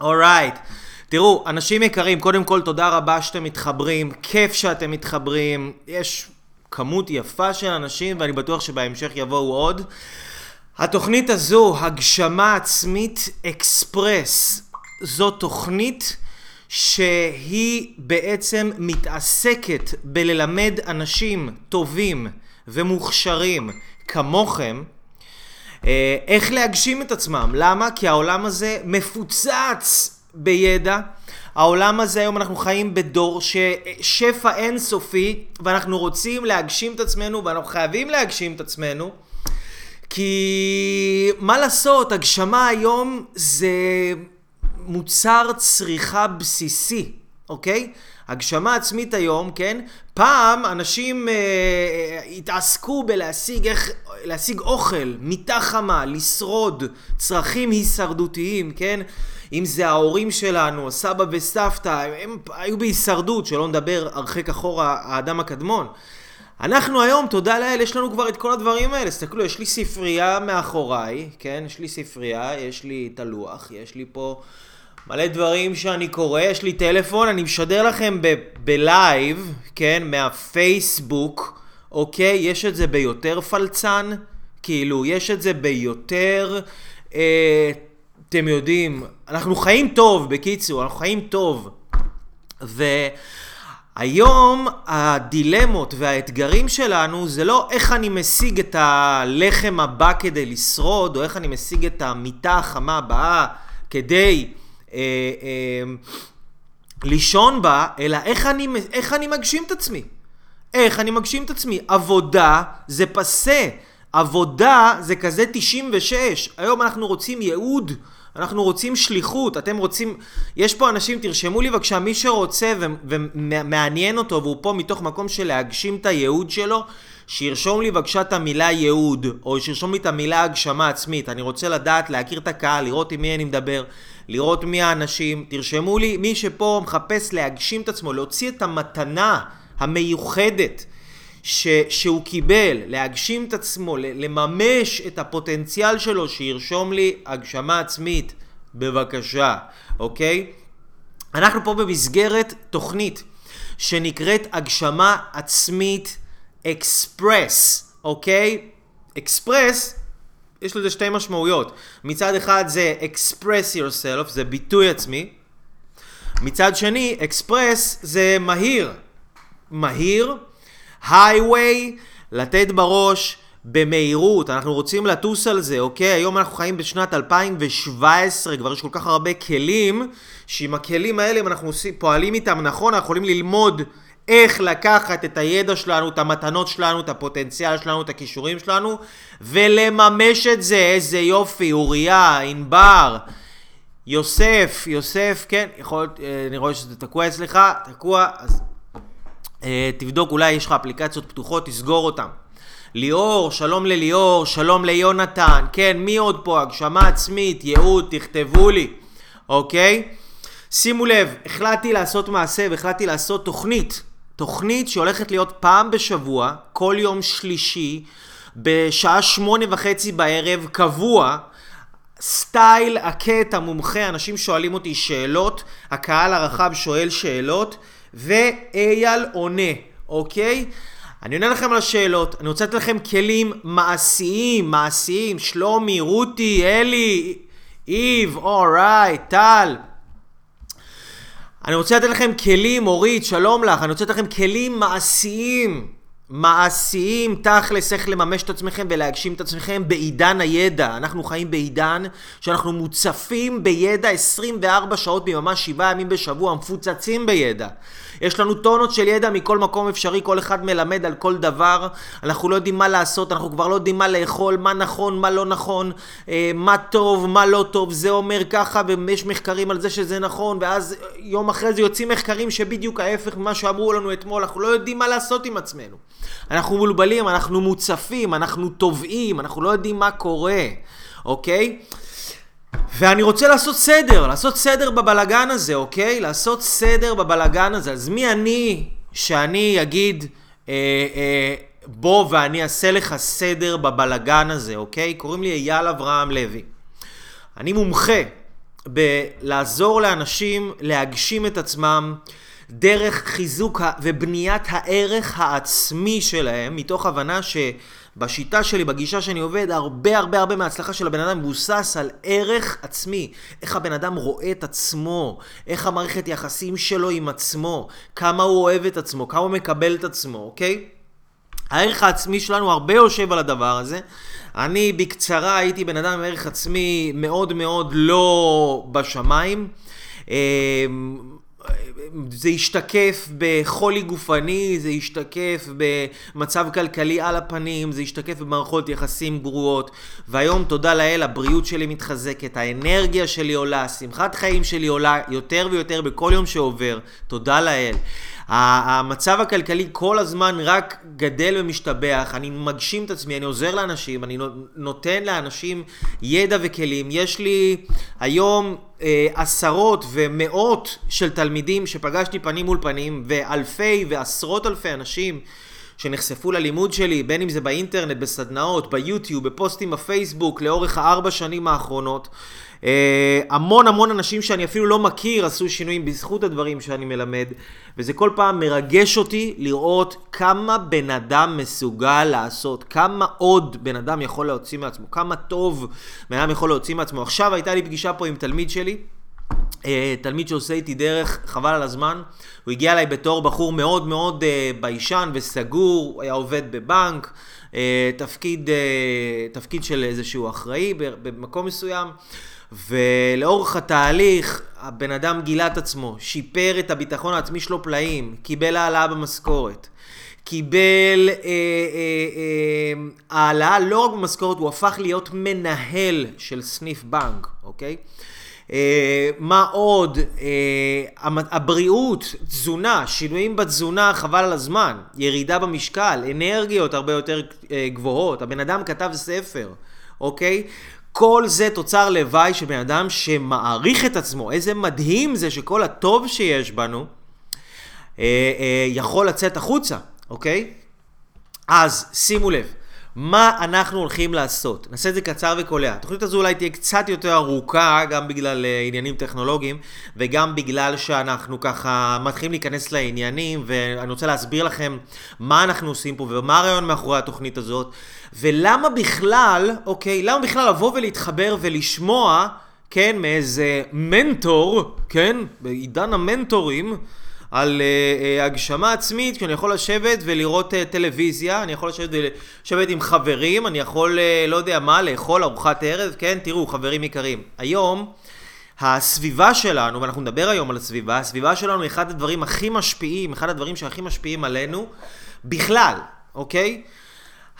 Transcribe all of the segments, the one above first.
אורייט. תראו, אנשים יקרים, קודם כל תודה רבה שאתם מתחברים, כיף שאתם מתחברים, יש כמות יפה של אנשים ואני בטוח שבהמשך יבואו עוד. התוכנית הזו, הגשמה עצמית אקספרס, זו תוכנית שהיא בעצם מתעסקת בללמד אנשים טובים ומוכשרים כמוכם איך להגשים את עצמם. למה? כי העולם הזה מפוצץ בידע. העולם הזה היום אנחנו חיים בדור ששפע אינסופי ואנחנו רוצים להגשים את עצמנו ואנחנו חייבים להגשים את עצמנו כי מה לעשות, הגשמה היום זה מוצר צריכה בסיסי, אוקיי? הגשמה עצמית היום, כן? פעם אנשים אה, אה, התעסקו בלהשיג איך, להשיג אוכל, מיטה חמה, לשרוד, צרכים הישרדותיים, כן? אם זה ההורים שלנו, סבא וסבתא, הם היו בהישרדות, שלא נדבר הרחק אחורה האדם הקדמון. אנחנו היום, תודה לאל, יש לנו כבר את כל הדברים האלה. תסתכלו, יש לי ספרייה מאחוריי, כן? יש לי ספרייה, יש לי את הלוח, יש לי פה מלא דברים שאני קורא, יש לי טלפון, אני משדר לכם בלייב, כן? מהפייסבוק, אוקיי? יש את זה ביותר פלצן, כאילו, יש את זה ביותר... אה, אתם יודעים, אנחנו חיים טוב, בקיצור, אנחנו חיים טוב. והיום הדילמות והאתגרים שלנו זה לא איך אני משיג את הלחם הבא כדי לשרוד, או איך אני משיג את המיטה החמה הבאה כדי אה, אה, לישון בה, אלא איך אני, איך אני מגשים את עצמי. איך אני מגשים את עצמי. עבודה זה פסה. עבודה זה כזה 96. היום אנחנו רוצים ייעוד. אנחנו רוצים שליחות, אתם רוצים... יש פה אנשים, תרשמו לי בבקשה, מי שרוצה ומעניין אותו והוא פה מתוך מקום של להגשים את הייעוד שלו, שירשום לי בבקשה את המילה ייעוד, או שירשום לי את המילה הגשמה עצמית. אני רוצה לדעת, להכיר את הקהל, לראות עם מי אני מדבר, לראות מי האנשים. תרשמו לי, מי שפה מחפש להגשים את עצמו, להוציא את המתנה המיוחדת. ש, שהוא קיבל, להגשים את עצמו, לממש את הפוטנציאל שלו, שירשום לי הגשמה עצמית, בבקשה, אוקיי? אנחנו פה במסגרת תוכנית שנקראת הגשמה עצמית אקספרס, אוקיי? אקספרס, יש לזה שתי משמעויות. מצד אחד זה express yourself, זה ביטוי עצמי. מצד שני, אקספרס זה מהיר. מהיר הייווי, לתת בראש במהירות, אנחנו רוצים לטוס על זה, אוקיי? היום אנחנו חיים בשנת 2017, כבר יש כל כך הרבה כלים, שעם הכלים האלה, אם אנחנו פועלים איתם נכון, אנחנו יכולים ללמוד איך לקחת את הידע שלנו, את המתנות שלנו, את הפוטנציאל שלנו, את הכישורים שלנו, ולממש את זה, איזה יופי, אוריה, ענבר. יוסף, יוסף, כן, יכול להיות, אה, אני רואה שזה תקוע אצלך, תקוע, אז אה, תבדוק, אולי יש לך אפליקציות פתוחות, תסגור אותן. ליאור, שלום לליאור, שלום ליונתן, כן, מי עוד פה? הגשמה עצמית, ייעוד, תכתבו לי, אוקיי? שימו לב, החלטתי לעשות מעשה והחלטתי לעשות תוכנית. תוכנית שהולכת להיות פעם בשבוע, כל יום שלישי, בשעה שמונה וחצי בערב, קבוע. סטייל הקט המומחה, אנשים שואלים אותי שאלות, הקהל הרחב שואל שאלות. ואייל עונה, אוקיי? אני עונה לכם על השאלות, אני רוצה לתת לכם כלים מעשיים, מעשיים, שלומי, רותי, אלי, איב, אורייט, טל. אני רוצה לתת לכם כלים, אורית, שלום לך, אני רוצה לתת לכם כלים מעשיים, מעשיים, תכלס, איך לממש את עצמכם ולהגשים את עצמכם בעידן הידע. אנחנו חיים בעידן שאנחנו מוצפים בידע 24 שעות ביממה, 7 ימים בשבוע, מפוצצים בידע. יש לנו טונות של ידע מכל מקום אפשרי, כל אחד מלמד על כל דבר. אנחנו לא יודעים מה לעשות, אנחנו כבר לא יודעים מה לאכול, מה נכון, מה לא נכון, אה, מה טוב, מה לא טוב, זה אומר ככה, ויש מחקרים על זה שזה נכון, ואז יום אחרי זה יוצאים מחקרים שבדיוק ההפך ממה שאמרו לנו אתמול, אנחנו לא יודעים מה לעשות עם עצמנו. אנחנו מבולבלים, אנחנו מוצפים, אנחנו טובעים, אנחנו לא יודעים מה קורה, אוקיי? ואני רוצה לעשות סדר, לעשות סדר בבלגן הזה, אוקיי? לעשות סדר בבלגן הזה. אז מי אני שאני אגיד, אה, אה, בוא ואני אעשה לך סדר בבלגן הזה, אוקיי? קוראים לי אייל אברהם לוי. אני מומחה, בלעזור לאנשים להגשים את עצמם דרך חיזוק ובניית הערך העצמי שלהם, מתוך הבנה שבשיטה שלי, בגישה שאני עובד, הרבה הרבה הרבה מההצלחה של הבן אדם מבוסס על ערך עצמי. איך הבן אדם רואה את עצמו, איך המערכת יחסים שלו עם עצמו, כמה הוא אוהב את עצמו, כמה הוא מקבל את עצמו, אוקיי? הערך העצמי שלנו הרבה יושב על הדבר הזה. אני בקצרה הייתי בן אדם עם ערך עצמי מאוד מאוד לא בשמיים. זה השתקף בחולי גופני, זה השתקף במצב כלכלי על הפנים, זה השתקף במערכות יחסים גרועות והיום תודה לאל הבריאות שלי מתחזקת, האנרגיה שלי עולה, שמחת חיים שלי עולה יותר ויותר בכל יום שעובר, תודה לאל. המצב הכלכלי כל הזמן רק גדל ומשתבח, אני מגשים את עצמי, אני עוזר לאנשים, אני נותן לאנשים ידע וכלים. יש לי היום אה, עשרות ומאות של תלמידים שפגשתי פנים מול פנים, ואלפי ועשרות אלפי אנשים שנחשפו ללימוד שלי, בין אם זה באינטרנט, בסדנאות, ביוטיוב, בפוסטים בפייסבוק, לאורך הארבע שנים האחרונות. אה, המון המון אנשים שאני אפילו לא מכיר עשו שינויים בזכות הדברים שאני מלמד, וזה כל פעם מרגש אותי לראות כמה בן אדם מסוגל לעשות, כמה עוד בן אדם יכול להוציא מעצמו, כמה טוב בן אדם יכול להוציא מעצמו. עכשיו הייתה לי פגישה פה עם תלמיד שלי. אה, תלמיד שעושה איתי דרך, חבל על הזמן. הוא הגיע אליי בתור בחור מאוד מאוד uh, ביישן וסגור, הוא היה עובד בבנק, תפקיד, תפקיד של איזשהו אחראי במקום מסוים. ולאורך התהליך הבן אדם גילה את עצמו, שיפר את הביטחון העצמי שלו פלאים, קיבל העלאה במשכורת. קיבל אה, אה, אה, העלאה לא רק במשכורת, הוא הפך להיות מנהל של סניף בנק, אוקיי? אה, מה עוד? אה, הבריאות, תזונה, שינויים בתזונה חבל על הזמן, ירידה במשקל, אנרגיות הרבה יותר אה, גבוהות, הבן אדם כתב ספר, אוקיי? כל זה תוצר לוואי של בן אדם שמעריך את עצמו. איזה מדהים זה שכל הטוב שיש בנו אה, אה, יכול לצאת החוצה, אוקיי? אז שימו לב, מה אנחנו הולכים לעשות? נעשה את זה קצר וקולע. התוכנית הזו אולי תהיה קצת יותר ארוכה, גם בגלל uh, עניינים טכנולוגיים, וגם בגלל שאנחנו ככה מתחילים להיכנס לעניינים, ואני רוצה להסביר לכם מה אנחנו עושים פה, ומה הרעיון מאחורי התוכנית הזאת, ולמה בכלל, אוקיי, למה בכלל לבוא ולהתחבר ולשמוע, כן, מאיזה מנטור, כן, בעידן המנטורים, על uh, uh, הגשמה עצמית, שאני יכול לשבת ולראות uh, טלוויזיה, אני יכול לשבת ולשבת עם חברים, אני יכול, uh, לא יודע מה, לאכול ארוחת ערב, כן, תראו, חברים יקרים. היום, הסביבה שלנו, ואנחנו נדבר היום על הסביבה, הסביבה שלנו היא אחד הדברים הכי משפיעים, אחד הדברים שהכי משפיעים עלינו בכלל, אוקיי?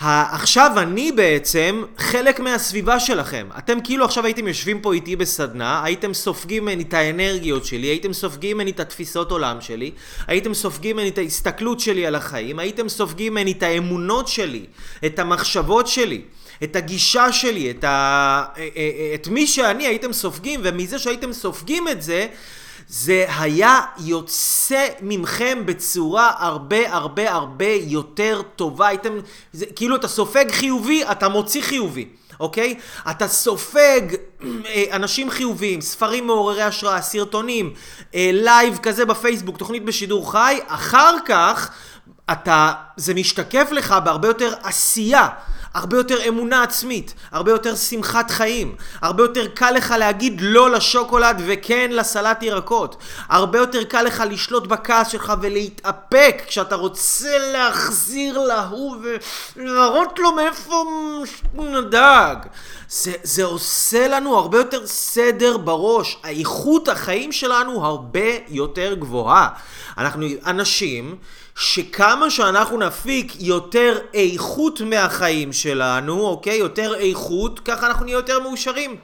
עכשיו אני בעצם חלק מהסביבה שלכם. אתם כאילו עכשיו הייתם יושבים פה איתי בסדנה, הייתם סופגים ממני את האנרגיות שלי, הייתם סופגים ממני את התפיסות עולם שלי, הייתם סופגים ממני את ההסתכלות שלי על החיים, הייתם סופגים ממני את האמונות שלי, את המחשבות שלי. את הגישה שלי, את, ה... אה, אה, אה, את מי שאני הייתם סופגים, ומזה שהייתם סופגים את זה, זה היה יוצא ממכם בצורה הרבה הרבה הרבה יותר טובה. הייתם, זה, כאילו אתה סופג חיובי, אתה מוציא חיובי. אוקיי? אתה סופג אה, אנשים חיוביים, ספרים מעוררי השראה, סרטונים, אה, live כזה בפייסבוק, תוכנית בשידור חי, אחר כך אתה, זה משתקף לך בהרבה יותר עשייה. הרבה יותר אמונה עצמית, הרבה יותר שמחת חיים, הרבה יותר קל לך להגיד לא לשוקולד וכן לסלט ירקות, הרבה יותר קל לך לשלוט בכעס שלך ולהתאפק כשאתה רוצה להחזיר להוא ולהראות לו מאיפה נדג. זה, זה עושה לנו הרבה יותר סדר בראש, האיכות החיים שלנו הרבה יותר גבוהה. אנחנו אנשים שכמה שאנחנו נפיק יותר איכות מהחיים שלנו, אוקיי? יותר איכות, ככה אנחנו נהיה יותר מאושרים.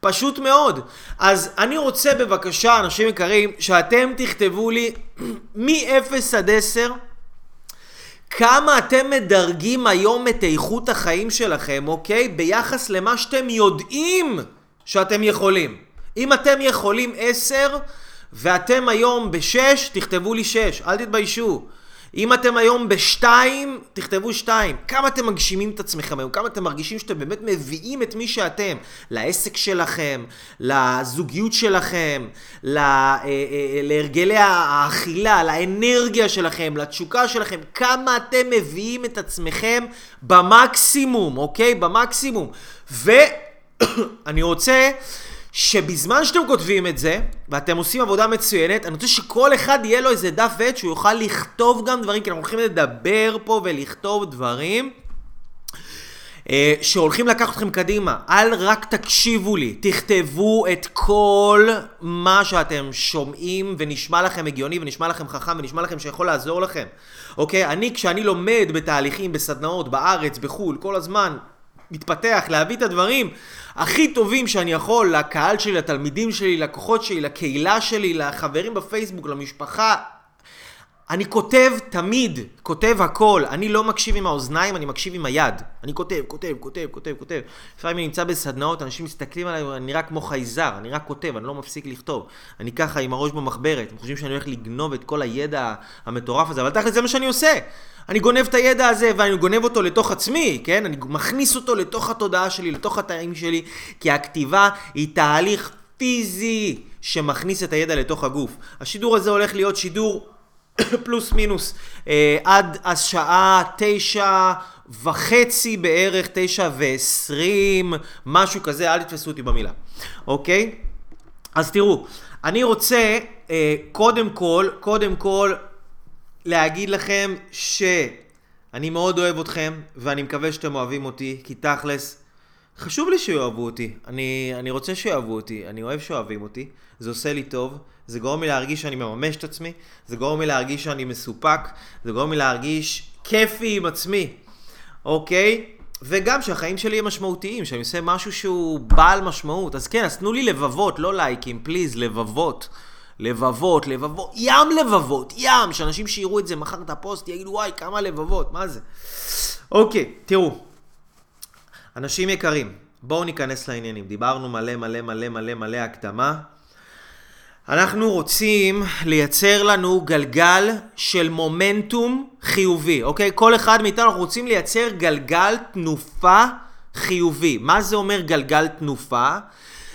פשוט מאוד. אז אני רוצה בבקשה, אנשים יקרים, שאתם תכתבו לי מ-0 עד 10 כמה אתם מדרגים היום את איכות החיים שלכם, אוקיי? ביחס למה שאתם יודעים שאתם יכולים. אם אתם יכולים 10 ואתם היום ב-6, תכתבו לי 6, אל תתביישו. אם אתם היום בשתיים, תכתבו שתיים. כמה אתם מגשימים את עצמכם היום? כמה אתם מרגישים שאתם באמת מביאים את מי שאתם? לעסק שלכם, לזוגיות שלכם, אה, אה, להרגלי האכילה, לאנרגיה שלכם, לתשוקה שלכם. כמה אתם מביאים את עצמכם במקסימום, אוקיי? במקסימום. ואני רוצה... שבזמן שאתם כותבים את זה, ואתם עושים עבודה מצוינת, אני רוצה שכל אחד יהיה לו איזה דף ועט שהוא יוכל לכתוב גם דברים, כי אנחנו הולכים לדבר פה ולכתוב דברים. אה, שהולכים לקחת אתכם קדימה. אל רק תקשיבו לי, תכתבו את כל מה שאתם שומעים ונשמע לכם הגיוני ונשמע לכם חכם ונשמע לכם שיכול לעזור לכם. אוקיי? אני, כשאני לומד בתהליכים, בסדנאות, בארץ, בחו"ל, כל הזמן, מתפתח, להביא את הדברים הכי טובים שאני יכול לקהל שלי, לתלמידים שלי, לקוחות שלי, לקהילה שלי, לחברים בפייסבוק, למשפחה. אני כותב תמיד, כותב הכל. אני לא מקשיב עם האוזניים, אני מקשיב עם היד. אני כותב, כותב, כותב, כותב, כותב. לפעמים אני נמצא בסדנאות, אנשים מסתכלים עליי, אני נראה כמו חייזר, אני רק כותב, אני לא מפסיק לכתוב. אני ככה עם הראש במחברת, הם חושבים שאני הולך לגנוב את כל הידע המטורף הזה, אבל תכל'ס זה מה שאני עושה. אני גונב את הידע הזה ואני גונב אותו לתוך עצמי, כן? אני מכניס אותו לתוך התודעה שלי, לתוך התאים שלי, כי הכתיבה היא תהליך פיזי שמכניס את הידע לתוך הגוף. השידור הזה הולך להיות שידור פלוס מינוס אה, עד השעה תשע וחצי בערך, תשע ועשרים, משהו כזה, אל תתפסו אותי במילה, אוקיי? אז תראו, אני רוצה אה, קודם כל, קודם כל להגיד לכם שאני מאוד אוהב אתכם, ואני מקווה שאתם אוהבים אותי, כי תכלס, חשוב לי שיאהבו אותי. אני, אני רוצה שיאהבו אותי, אני אוהב שאוהבים אותי, זה עושה לי טוב, זה גורם לי להרגיש שאני מממש את עצמי, זה גורם לי להרגיש שאני מסופק, זה גורם לי להרגיש כיפי עם עצמי, אוקיי? וגם שהחיים שלי הם משמעותיים, שאני עושה משהו שהוא בעל משמעות. אז כן, אז תנו לי לבבות, לא לייקים, פליז, לבבות. לבבות, לבבות, ים לבבות, ים, שאנשים שיראו את זה מחר את הפוסט יגידו וואי כמה לבבות, מה זה? אוקיי, תראו, אנשים יקרים, בואו ניכנס לעניינים, דיברנו מלא מלא מלא מלא מלא הקדמה. אנחנו רוצים לייצר לנו גלגל של מומנטום חיובי, אוקיי? כל אחד מאיתנו אנחנו רוצים לייצר גלגל תנופה חיובי. מה זה אומר גלגל תנופה?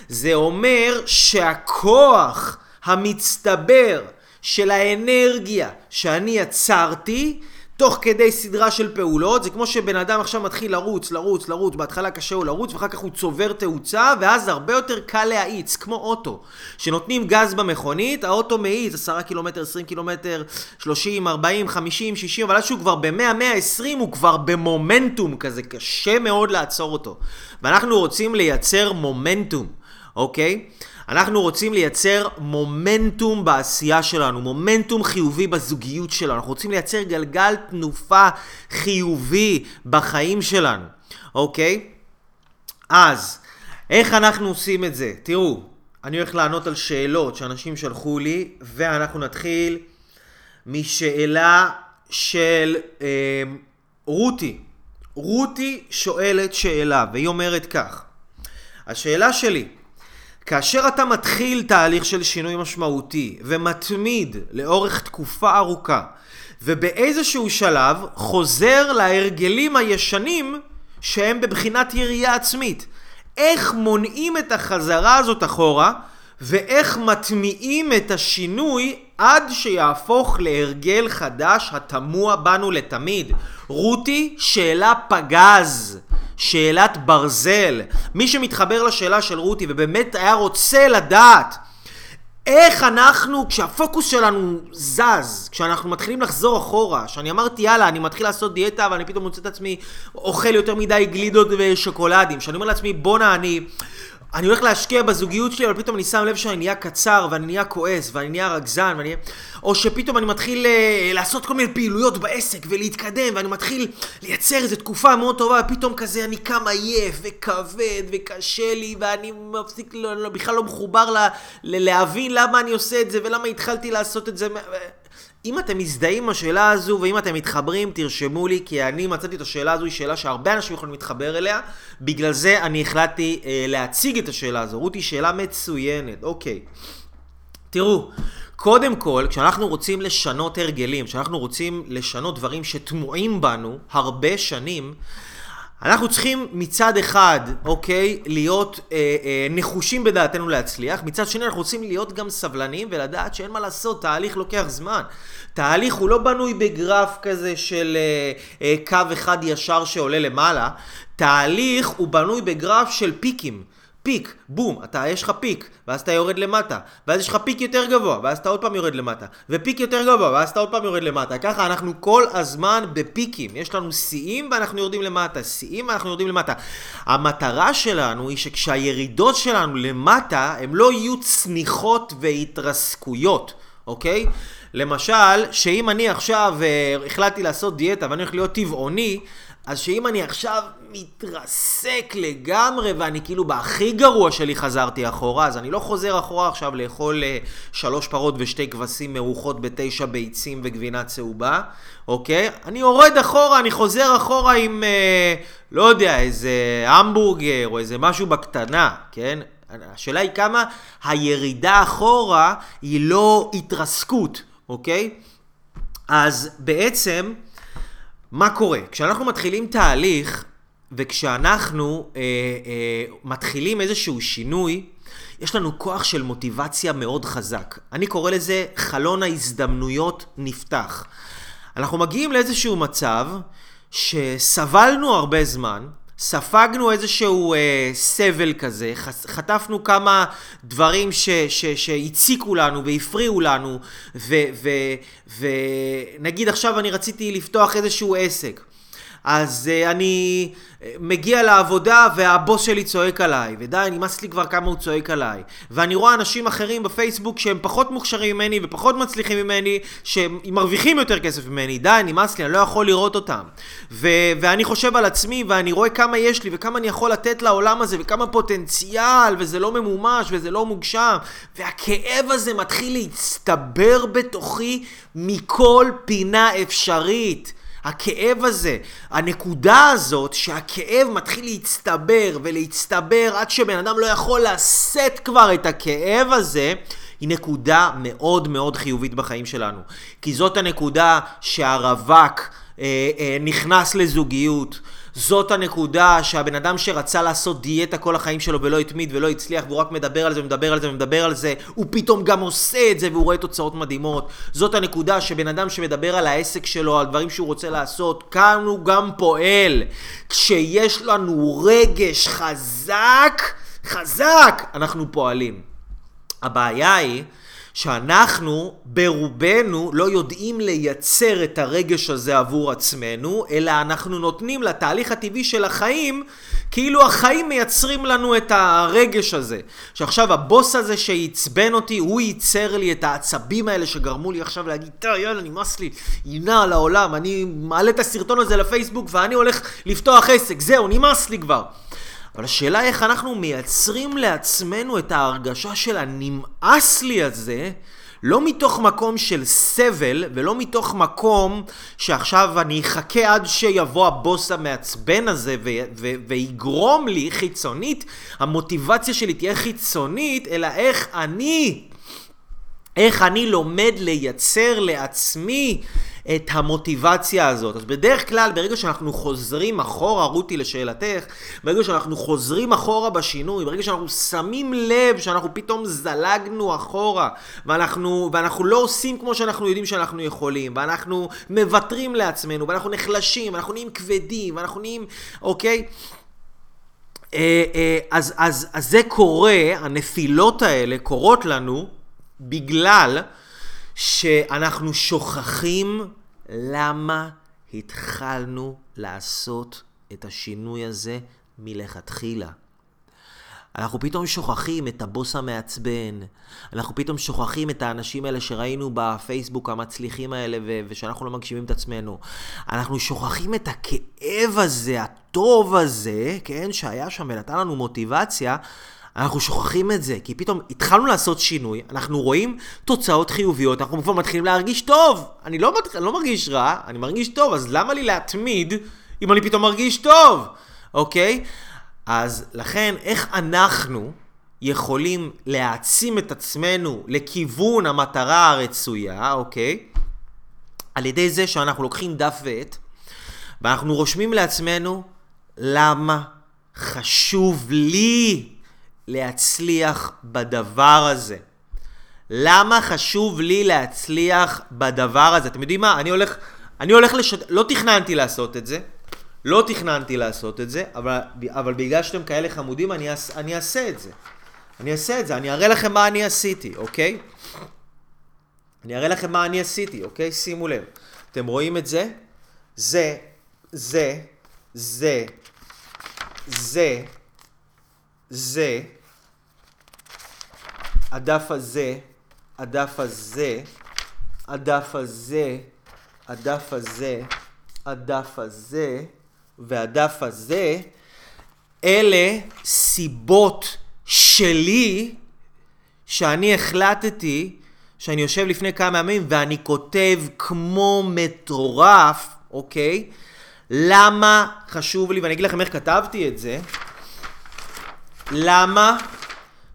זה אומר שהכוח המצטבר של האנרגיה שאני יצרתי תוך כדי סדרה של פעולות, זה כמו שבן אדם עכשיו מתחיל לרוץ, לרוץ, לרוץ, בהתחלה קשה הוא לרוץ ואחר כך הוא צובר תאוצה ואז הרבה יותר קל להאיץ, כמו אוטו. שנותנים גז במכונית, האוטו מאיץ 10 קילומטר, 20 קילומטר, 30, 40, 50, 60, אבל אז שהוא כבר ב-100, 120 הוא כבר במומנטום כזה, קשה מאוד לעצור אותו. ואנחנו רוצים לייצר מומנטום, אוקיי? אנחנו רוצים לייצר מומנטום בעשייה שלנו, מומנטום חיובי בזוגיות שלנו, אנחנו רוצים לייצר גלגל תנופה חיובי בחיים שלנו, אוקיי? אז, איך אנחנו עושים את זה? תראו, אני הולך לענות על שאלות שאנשים שלחו לי, ואנחנו נתחיל משאלה של אה, רותי. רותי שואלת שאלה, והיא אומרת כך: השאלה שלי, כאשר אתה מתחיל תהליך של שינוי משמעותי ומתמיד לאורך תקופה ארוכה ובאיזשהו שלב חוזר להרגלים הישנים שהם בבחינת ירייה עצמית. איך מונעים את החזרה הזאת אחורה ואיך מטמיעים את השינוי עד שיהפוך להרגל חדש התמוה בנו לתמיד. רותי, שאלה פגז. שאלת ברזל. מי שמתחבר לשאלה של רותי ובאמת היה רוצה לדעת איך אנחנו, כשהפוקוס שלנו זז, כשאנחנו מתחילים לחזור אחורה, שאני אמרתי יאללה, אני מתחיל לעשות דיאטה ואני פתאום מוצא את עצמי אוכל יותר מדי גלידות ושוקולדים, שאני אומר לעצמי בואנה אני... אני הולך להשקיע בזוגיות שלי, אבל פתאום אני שם לב שאני נהיה קצר, ואני נהיה כועס, ואני נהיה רגזן, ואני... או שפתאום אני מתחיל uh, לעשות כל מיני פעילויות בעסק, ולהתקדם, ואני מתחיל לייצר איזו תקופה מאוד טובה, ופתאום כזה אני קם עייף, וכבד, וקשה לי, ואני מפסיק, לא, לא, בכלל לא מחובר ל, ל, להבין למה אני עושה את זה, ולמה התחלתי לעשות את זה. אם אתם מזדהים עם השאלה הזו, ואם אתם מתחברים, תרשמו לי, כי אני מצאתי את השאלה הזו, היא שאלה שהרבה אנשים יכולים להתחבר אליה, בגלל זה אני החלטתי אה, להציג את השאלה הזו. רותי, שאלה מצוינת, אוקיי. תראו, קודם כל, כשאנחנו רוצים לשנות הרגלים, כשאנחנו רוצים לשנות דברים שתמוהים בנו הרבה שנים, אנחנו צריכים מצד אחד, אוקיי, להיות אה, אה, נחושים בדעתנו להצליח, מצד שני אנחנו רוצים להיות גם סבלניים ולדעת שאין מה לעשות, תהליך לוקח זמן. תהליך הוא לא בנוי בגרף כזה של אה, אה, קו אחד ישר שעולה למעלה, תהליך הוא בנוי בגרף של פיקים. פיק, בום, אתה, יש לך פיק, ואז אתה יורד למטה, ואז יש לך פיק יותר גבוה, ואז אתה עוד פעם יורד למטה, ופיק יותר גבוה, ואז אתה עוד פעם יורד למטה. ככה אנחנו כל הזמן בפיקים. יש לנו שיאים ואנחנו יורדים למטה, שיאים ואנחנו יורדים למטה. המטרה שלנו היא שכשהירידות שלנו למטה, הם לא יהיו צניחות והתרסקויות, אוקיי? למשל, שאם אני עכשיו uh, החלטתי לעשות דיאטה ואני הולך להיות טבעוני, אז שאם אני עכשיו מתרסק לגמרי ואני כאילו בהכי גרוע שלי חזרתי אחורה, אז אני לא חוזר אחורה עכשיו לאכול uh, שלוש פרות ושתי כבשים מרוחות בתשע ביצים וגבינה צהובה, אוקיי? אני יורד אחורה, אני חוזר אחורה עם, uh, לא יודע, איזה המבורגר או איזה משהו בקטנה, כן? השאלה היא כמה הירידה אחורה היא לא התרסקות, אוקיי? אז בעצם... מה קורה? כשאנחנו מתחילים תהליך, וכשאנחנו אה, אה, מתחילים איזשהו שינוי, יש לנו כוח של מוטיבציה מאוד חזק. אני קורא לזה חלון ההזדמנויות נפתח. אנחנו מגיעים לאיזשהו מצב שסבלנו הרבה זמן, ספגנו איזשהו אה, סבל כזה, חטפנו כמה דברים שהציקו לנו והפריעו לנו, ונגיד עכשיו אני רציתי לפתוח איזשהו עסק. אז uh, אני אה, מגיע לעבודה והבוס שלי צועק עליי, ודי, נמאס לי כבר כמה הוא צועק עליי. ואני רואה אנשים אחרים בפייסבוק שהם פחות מוכשרים ממני ופחות מצליחים ממני, שהם מרוויחים יותר כסף ממני, די, נמאס לי, אני לא יכול לראות אותם. ו- ואני חושב על עצמי, ואני רואה כמה יש לי, וכמה אני יכול לתת לעולם הזה, וכמה פוטנציאל, וזה לא ממומש, וזה לא מוגשם. והכאב הזה מתחיל להצטבר בתוכי מכל פינה אפשרית. הכאב הזה, הנקודה הזאת שהכאב מתחיל להצטבר ולהצטבר עד שבן אדם לא יכול לשאת כבר את הכאב הזה, היא נקודה מאוד מאוד חיובית בחיים שלנו. כי זאת הנקודה שהרווק אה, אה, נכנס לזוגיות. זאת הנקודה שהבן אדם שרצה לעשות דיאטה כל החיים שלו ולא התמיד ולא הצליח והוא רק מדבר על זה ומדבר על זה ומדבר על זה, הוא פתאום גם עושה את זה והוא רואה תוצאות מדהימות. זאת הנקודה שבן אדם שמדבר על העסק שלו, על דברים שהוא רוצה לעשות, כאן הוא גם פועל. כשיש לנו רגש חזק, חזק, אנחנו פועלים. הבעיה היא שאנחנו ברובנו לא יודעים לייצר את הרגש הזה עבור עצמנו, אלא אנחנו נותנים לתהליך הטבעי של החיים, כאילו החיים מייצרים לנו את הרגש הזה. שעכשיו הבוס הזה שעצבן אותי, הוא ייצר לי את העצבים האלה שגרמו לי עכשיו להגיד, טוב יאללה נמאס לי, יינה על העולם, אני מעלה את הסרטון הזה לפייסבוק ואני הולך לפתוח עסק, זהו, נמאס לי כבר. אבל השאלה איך אנחנו מייצרים לעצמנו את ההרגשה של הנמאס לי הזה, לא מתוך מקום של סבל, ולא מתוך מקום שעכשיו אני אחכה עד שיבוא הבוס המעצבן הזה ו- ו- ויגרום לי חיצונית, המוטיבציה שלי תהיה חיצונית, אלא איך אני, איך אני לומד לייצר לעצמי את המוטיבציה הזאת. אז בדרך כלל, ברגע שאנחנו חוזרים אחורה, רותי לשאלתך, ברגע שאנחנו חוזרים אחורה בשינוי, ברגע שאנחנו שמים לב שאנחנו פתאום זלגנו אחורה, ואנחנו, ואנחנו לא עושים כמו שאנחנו יודעים שאנחנו יכולים, ואנחנו מוותרים לעצמנו, ואנחנו נחלשים, ואנחנו נהיים כבדים, ואנחנו נהיים, אוקיי? אה, אה, אז, אז, אז זה קורה, הנפילות האלה קורות לנו בגלל שאנחנו שוכחים למה התחלנו לעשות את השינוי הזה מלכתחילה. אנחנו פתאום שוכחים את הבוס המעצבן, אנחנו פתאום שוכחים את האנשים האלה שראינו בפייסבוק המצליחים האלה ו- ושאנחנו לא מגשימים את עצמנו. אנחנו שוכחים את הכאב הזה, הטוב הזה, כן, שהיה שם ונתן לנו מוטיבציה, אנחנו שוכחים את זה, כי פתאום התחלנו לעשות שינוי, אנחנו רואים תוצאות חיוביות, אנחנו כבר מתחילים להרגיש טוב. אני לא, אני לא מרגיש רע, אני מרגיש טוב, אז למה לי להתמיד אם אני פתאום מרגיש טוב, אוקיי? אז לכן, איך אנחנו יכולים להעצים את עצמנו לכיוון המטרה הרצויה, אוקיי? על ידי זה שאנחנו לוקחים דף ועט ואנחנו רושמים לעצמנו למה חשוב לי להצליח בדבר הזה. למה חשוב לי להצליח בדבר הזה? אתם יודעים מה? אני הולך, אני הולך לשת... לא תכננתי לעשות את זה. לא תכננתי לעשות את זה, אבל, אבל בגלל שאתם כאלה חמודים, אני, אעש, אני אעשה את זה. אני אעשה את זה, אני אראה לכם מה אני עשיתי, אוקיי? אני אראה לכם מה אני עשיתי, אוקיי? שימו לב. אתם רואים את זה? זה, זה, זה, זה, זה, הדף הזה, הדף הזה, הדף הזה, הדף הזה, הדף הזה והדף הזה, אלה סיבות שלי שאני החלטתי שאני יושב לפני כמה ימים ואני כותב כמו מטורף, אוקיי? למה חשוב לי, ואני אגיד לכם איך כתבתי את זה, למה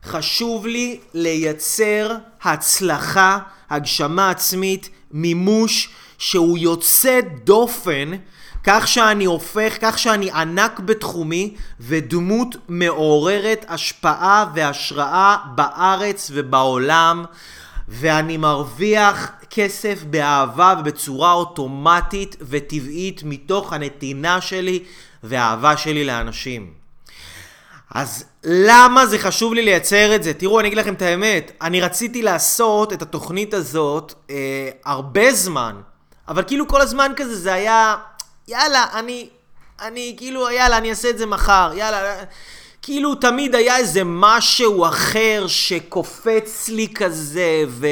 חשוב לי לייצר הצלחה, הגשמה עצמית, מימוש שהוא יוצא דופן, כך שאני הופך, כך שאני ענק בתחומי ודמות מעוררת השפעה והשראה בארץ ובעולם. ואני מרוויח כסף באהבה ובצורה אוטומטית וטבעית מתוך הנתינה שלי והאהבה שלי לאנשים. אז למה זה חשוב לי לייצר את זה? תראו, אני אגיד לכם את האמת, אני רציתי לעשות את התוכנית הזאת אה, הרבה זמן, אבל כאילו כל הזמן כזה זה היה, יאללה, אני, אני כאילו, יאללה, אני אעשה את זה מחר, יאללה. כאילו תמיד היה איזה משהו אחר שקופץ לי כזה ו...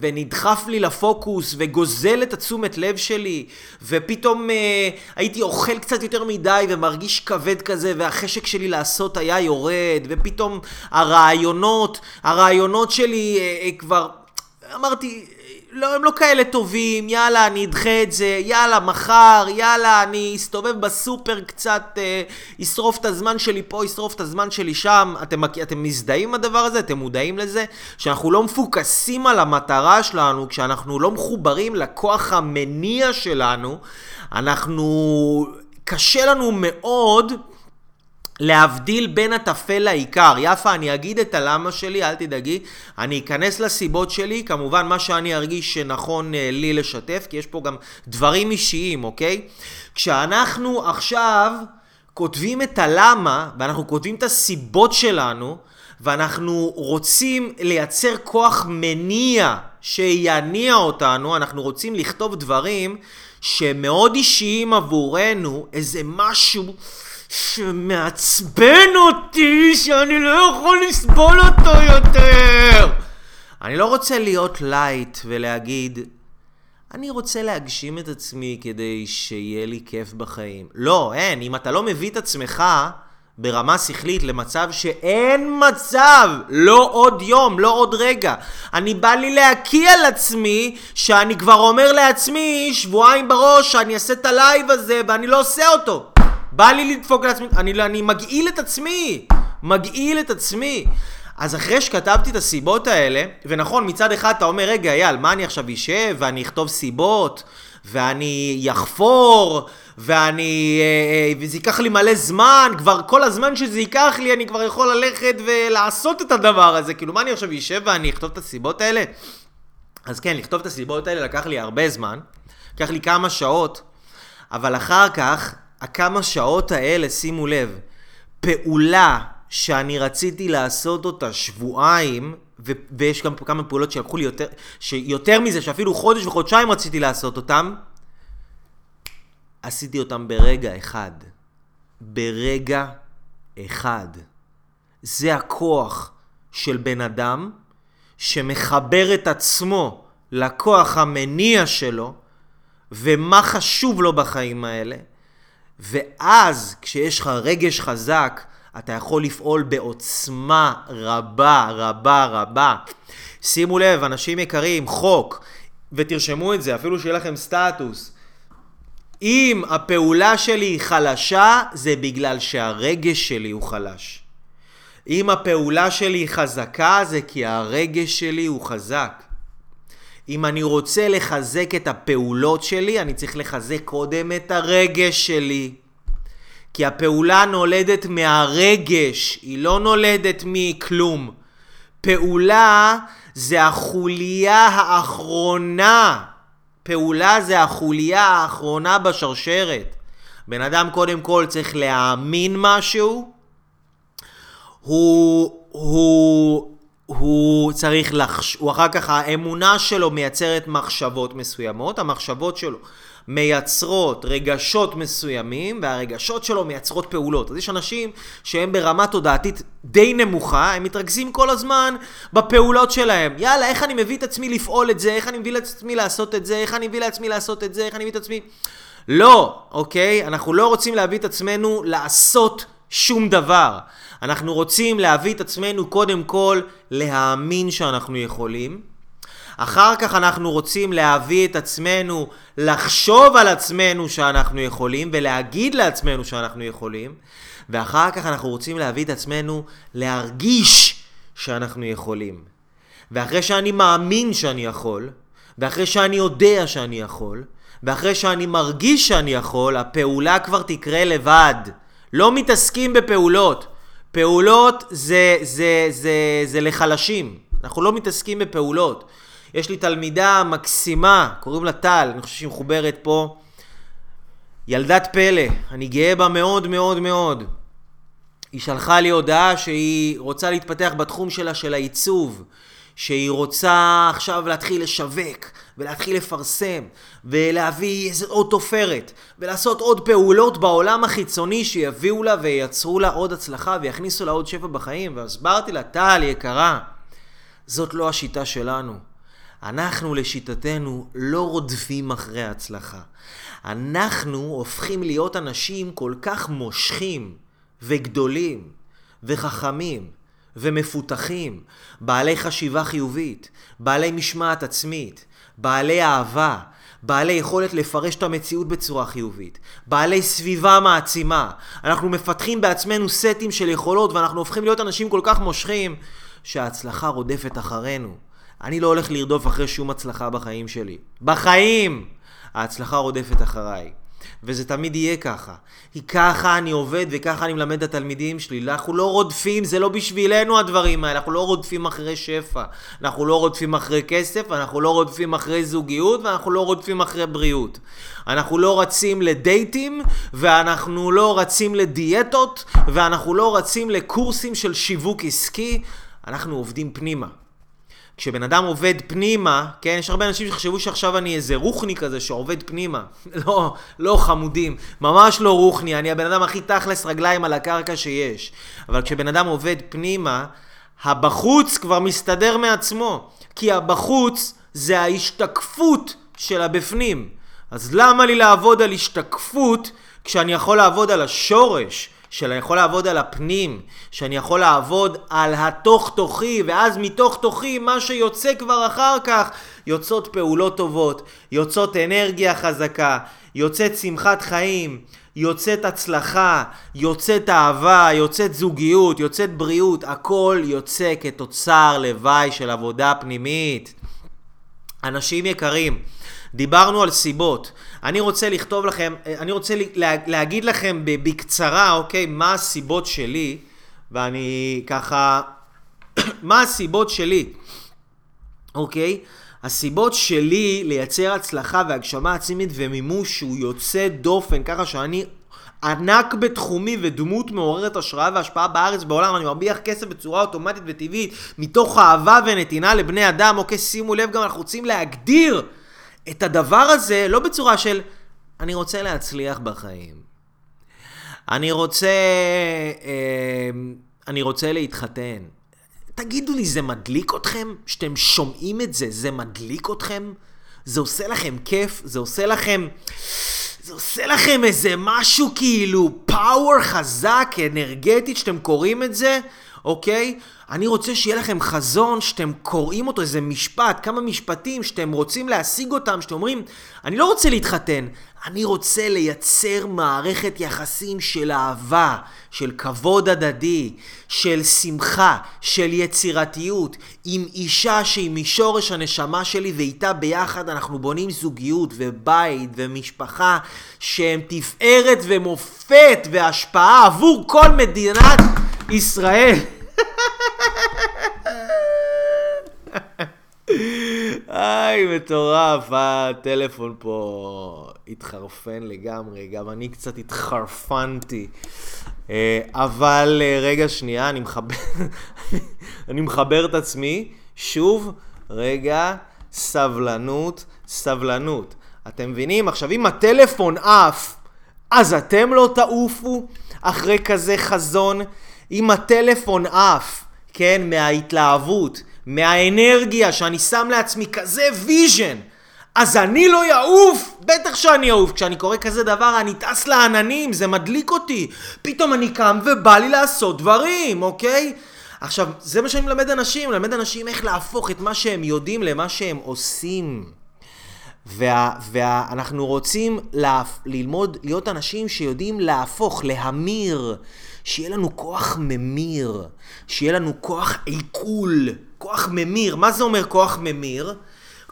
ונדחף לי לפוקוס וגוזל את התשומת לב שלי ופתאום uh, הייתי אוכל קצת יותר מדי ומרגיש כבד כזה והחשק שלי לעשות היה יורד ופתאום הרעיונות, הרעיונות שלי uh, uh, כבר אמרתי לא, הם לא כאלה טובים, יאללה, אני אדחה את זה, יאללה, מחר, יאללה, אני אסתובב בסופר קצת, אה, אשרוף את הזמן שלי פה, אשרוף את הזמן שלי שם. אתם, אתם מזדהים עם הדבר הזה? אתם מודעים לזה? שאנחנו לא מפוקסים על המטרה שלנו, כשאנחנו לא מחוברים לכוח המניע שלנו, אנחנו... קשה לנו מאוד להבדיל בין הטפל לעיקר. יפה, אני אגיד את הלמה שלי, אל תדאגי. אני אכנס לסיבות שלי, כמובן מה שאני ארגיש שנכון אה, לי לשתף, כי יש פה גם דברים אישיים, אוקיי? כשאנחנו עכשיו כותבים את הלמה, ואנחנו כותבים את הסיבות שלנו, ואנחנו רוצים לייצר כוח מניע שיניע אותנו, אנחנו רוצים לכתוב דברים שמאוד אישיים עבורנו, איזה משהו... שמעצבן אותי שאני לא יכול לסבול אותו יותר. אני לא רוצה להיות לייט ולהגיד, אני רוצה להגשים את עצמי כדי שיהיה לי כיף בחיים. לא, אין. אם אתה לא מביא את עצמך ברמה שכלית למצב שאין מצב, לא עוד יום, לא עוד רגע. אני בא לי להקיא על עצמי, שאני כבר אומר לעצמי שבועיים בראש שאני אעשה את ה live הזה ואני לא עושה אותו. בא לי לדפוק לעצמי, אני, אני מגעיל את עצמי, מגעיל את עצמי. אז אחרי שכתבתי את הסיבות האלה, ונכון, מצד אחד אתה אומר, רגע, אייל, מה אני עכשיו אשב ואני אכתוב סיבות, ואני יחפור, ואני... אה, אה, וזה ייקח לי מלא זמן, כבר כל הזמן שזה ייקח לי, אני כבר יכול ללכת ולעשות את הדבר הזה. כאילו, מה אני עכשיו אשב ואני אכתוב את הסיבות האלה? אז כן, לכתוב את הסיבות האלה לקח לי הרבה זמן, לקח לי כמה שעות, אבל אחר כך הכמה שעות האלה, שימו לב, פעולה שאני רציתי לעשות אותה שבועיים, ו- ויש גם כמה פעולות שלקחו לי יותר, שיותר מזה, שאפילו חודש וחודשיים רציתי לעשות אותם, עשיתי אותם ברגע אחד. ברגע אחד. זה הכוח של בן אדם שמחבר את עצמו לכוח המניע שלו, ומה חשוב לו בחיים האלה, ואז כשיש לך רגש חזק, אתה יכול לפעול בעוצמה רבה, רבה, רבה. שימו לב, אנשים יקרים, חוק, ותרשמו את זה, אפילו שיהיה לכם סטטוס. אם הפעולה שלי היא חלשה, זה בגלל שהרגש שלי הוא חלש. אם הפעולה שלי חזקה זה כי הרגש שלי הוא חזק. אם אני רוצה לחזק את הפעולות שלי, אני צריך לחזק קודם את הרגש שלי. כי הפעולה נולדת מהרגש, היא לא נולדת מכלום. פעולה זה החוליה האחרונה. פעולה זה החוליה האחרונה בשרשרת. בן אדם קודם כל צריך להאמין משהו, הוא, הוא, הוא צריך לחש... הוא אחר כך האמונה שלו מייצרת מחשבות מסוימות, המחשבות שלו מייצרות רגשות מסוימים, והרגשות שלו מייצרות פעולות. אז יש אנשים שהם ברמה תודעתית די נמוכה, הם מתרכזים כל הזמן בפעולות שלהם. יאללה, איך אני מביא את עצמי לפעול את זה, איך אני מביא את עצמי לעשות את זה, איך אני מביא לעצמי לעשות את זה, איך אני מביא את עצמי... לא, אוקיי? אנחנו לא רוצים להביא את עצמנו לעשות שום דבר. אנחנו רוצים להביא את עצמנו קודם כל להאמין שאנחנו יכולים. אחר כך אנחנו רוצים להביא את עצמנו לחשוב על עצמנו שאנחנו יכולים ולהגיד לעצמנו שאנחנו יכולים. ואחר כך אנחנו רוצים להביא את עצמנו להרגיש שאנחנו יכולים. ואחרי שאני מאמין שאני יכול, ואחרי שאני יודע שאני יכול, ואחרי שאני מרגיש שאני יכול, הפעולה כבר תקרה לבד. לא מתעסקים בפעולות. פעולות זה, זה, זה, זה לחלשים. אנחנו לא מתעסקים בפעולות. יש לי תלמידה מקסימה, קוראים לה טל, אני חושב שהיא מחוברת פה. ילדת פלא, אני גאה בה מאוד מאוד מאוד. היא שלחה לי הודעה שהיא רוצה להתפתח בתחום שלה של העיצוב. שהיא רוצה עכשיו להתחיל לשווק, ולהתחיל לפרסם, ולהביא איזה עוד תופרת, ולעשות עוד פעולות בעולם החיצוני שיביאו לה וייצרו לה עוד הצלחה ויכניסו לה עוד שפע בחיים. והסברתי לה, טל יקרה, זאת לא השיטה שלנו. אנחנו לשיטתנו לא רודפים אחרי הצלחה. אנחנו הופכים להיות אנשים כל כך מושכים וגדולים וחכמים ומפותחים, בעלי חשיבה חיובית, בעלי משמעת עצמית, בעלי אהבה, בעלי יכולת לפרש את המציאות בצורה חיובית, בעלי סביבה מעצימה. אנחנו מפתחים בעצמנו סטים של יכולות ואנחנו הופכים להיות אנשים כל כך מושכים שההצלחה רודפת אחרינו. אני לא הולך לרדוף אחרי שום הצלחה בחיים שלי. בחיים! ההצלחה רודפת אחריי. וזה תמיד יהיה ככה. כי ככה אני עובד וככה אני מלמד את התלמידים שלי. אנחנו לא רודפים, זה לא בשבילנו הדברים האלה. אנחנו לא רודפים אחרי שפע. אנחנו לא רודפים אחרי כסף, אנחנו לא רודפים אחרי זוגיות, ואנחנו לא רודפים אחרי בריאות. אנחנו לא רצים לדייטים, ואנחנו לא רצים לדיאטות, ואנחנו לא רצים לקורסים של שיווק עסקי. אנחנו עובדים פנימה. כשבן אדם עובד פנימה, כן, יש הרבה אנשים שחשבו שעכשיו אני איזה רוחני כזה שעובד פנימה. לא, לא חמודים, ממש לא רוחני, אני הבן אדם הכי תכלס רגליים על הקרקע שיש. אבל כשבן אדם עובד פנימה, הבחוץ כבר מסתדר מעצמו. כי הבחוץ זה ההשתקפות של הבפנים. אז למה לי לעבוד על השתקפות כשאני יכול לעבוד על השורש? שאני יכול לעבוד על הפנים, שאני יכול לעבוד על התוך תוכי, ואז מתוך תוכי מה שיוצא כבר אחר כך, יוצאות פעולות טובות, יוצאות אנרגיה חזקה, יוצאת שמחת חיים, יוצאת הצלחה, יוצאת אהבה, יוצאת זוגיות, יוצאת בריאות, הכל יוצא כתוצר לוואי של עבודה פנימית. אנשים יקרים, דיברנו על סיבות. אני רוצה לכתוב לכם, אני רוצה להגיד לכם בקצרה, אוקיי, מה הסיבות שלי, ואני ככה, מה הסיבות שלי, אוקיי? הסיבות שלי לייצר הצלחה והגשמה עצמית ומימוש שהוא יוצא דופן, ככה שאני ענק בתחומי ודמות מעוררת השראה והשפעה בארץ ובעולם, אני מרוויח כסף בצורה אוטומטית וטבעית, מתוך אהבה ונתינה לבני אדם, אוקיי, שימו לב, גם אנחנו רוצים להגדיר את הדבר הזה לא בצורה של אני רוצה להצליח בחיים. אני רוצה... אה, אני רוצה להתחתן. תגידו לי, זה מדליק אתכם? שאתם שומעים את זה, זה מדליק אתכם? זה עושה לכם כיף? זה עושה לכם... זה עושה לכם איזה משהו כאילו פאוור חזק, אנרגטית, שאתם קוראים את זה? אוקיי? אני רוצה שיהיה לכם חזון שאתם קוראים אותו, איזה משפט, כמה משפטים שאתם רוצים להשיג אותם, שאתם אומרים, אני לא רוצה להתחתן, אני רוצה לייצר מערכת יחסים של אהבה, של כבוד הדדי, של שמחה, של יצירתיות, עם אישה שהיא משורש הנשמה שלי ואיתה ביחד אנחנו בונים זוגיות ובית ומשפחה שהם תפארת ומופת והשפעה עבור כל מדינת ישראל. היי, מטורף, הטלפון פה התחרפן לגמרי, גם אני קצת התחרפנתי. אה, אבל אה, רגע שנייה, אני מחבר, אני מחבר את עצמי. שוב, רגע, סבלנות, סבלנות. אתם מבינים? עכשיו, אם הטלפון עף, אז אתם לא תעופו אחרי כזה חזון. אם הטלפון עף, כן, מההתלהבות, מהאנרגיה שאני שם לעצמי כזה vision, אז אני לא יעוף? בטח שאני אעוף. כשאני קורא כזה דבר, אני טס לעננים, זה מדליק אותי. פתאום אני קם ובא לי לעשות דברים, אוקיי? עכשיו, זה מה שאני מלמד אנשים, מלמד אנשים איך להפוך את מה שהם יודעים למה שהם עושים. ואנחנו רוצים לה, ללמוד להיות אנשים שיודעים להפוך, להמיר, שיהיה לנו כוח ממיר, שיהיה לנו כוח עיכול, כוח ממיר. מה זה אומר כוח ממיר?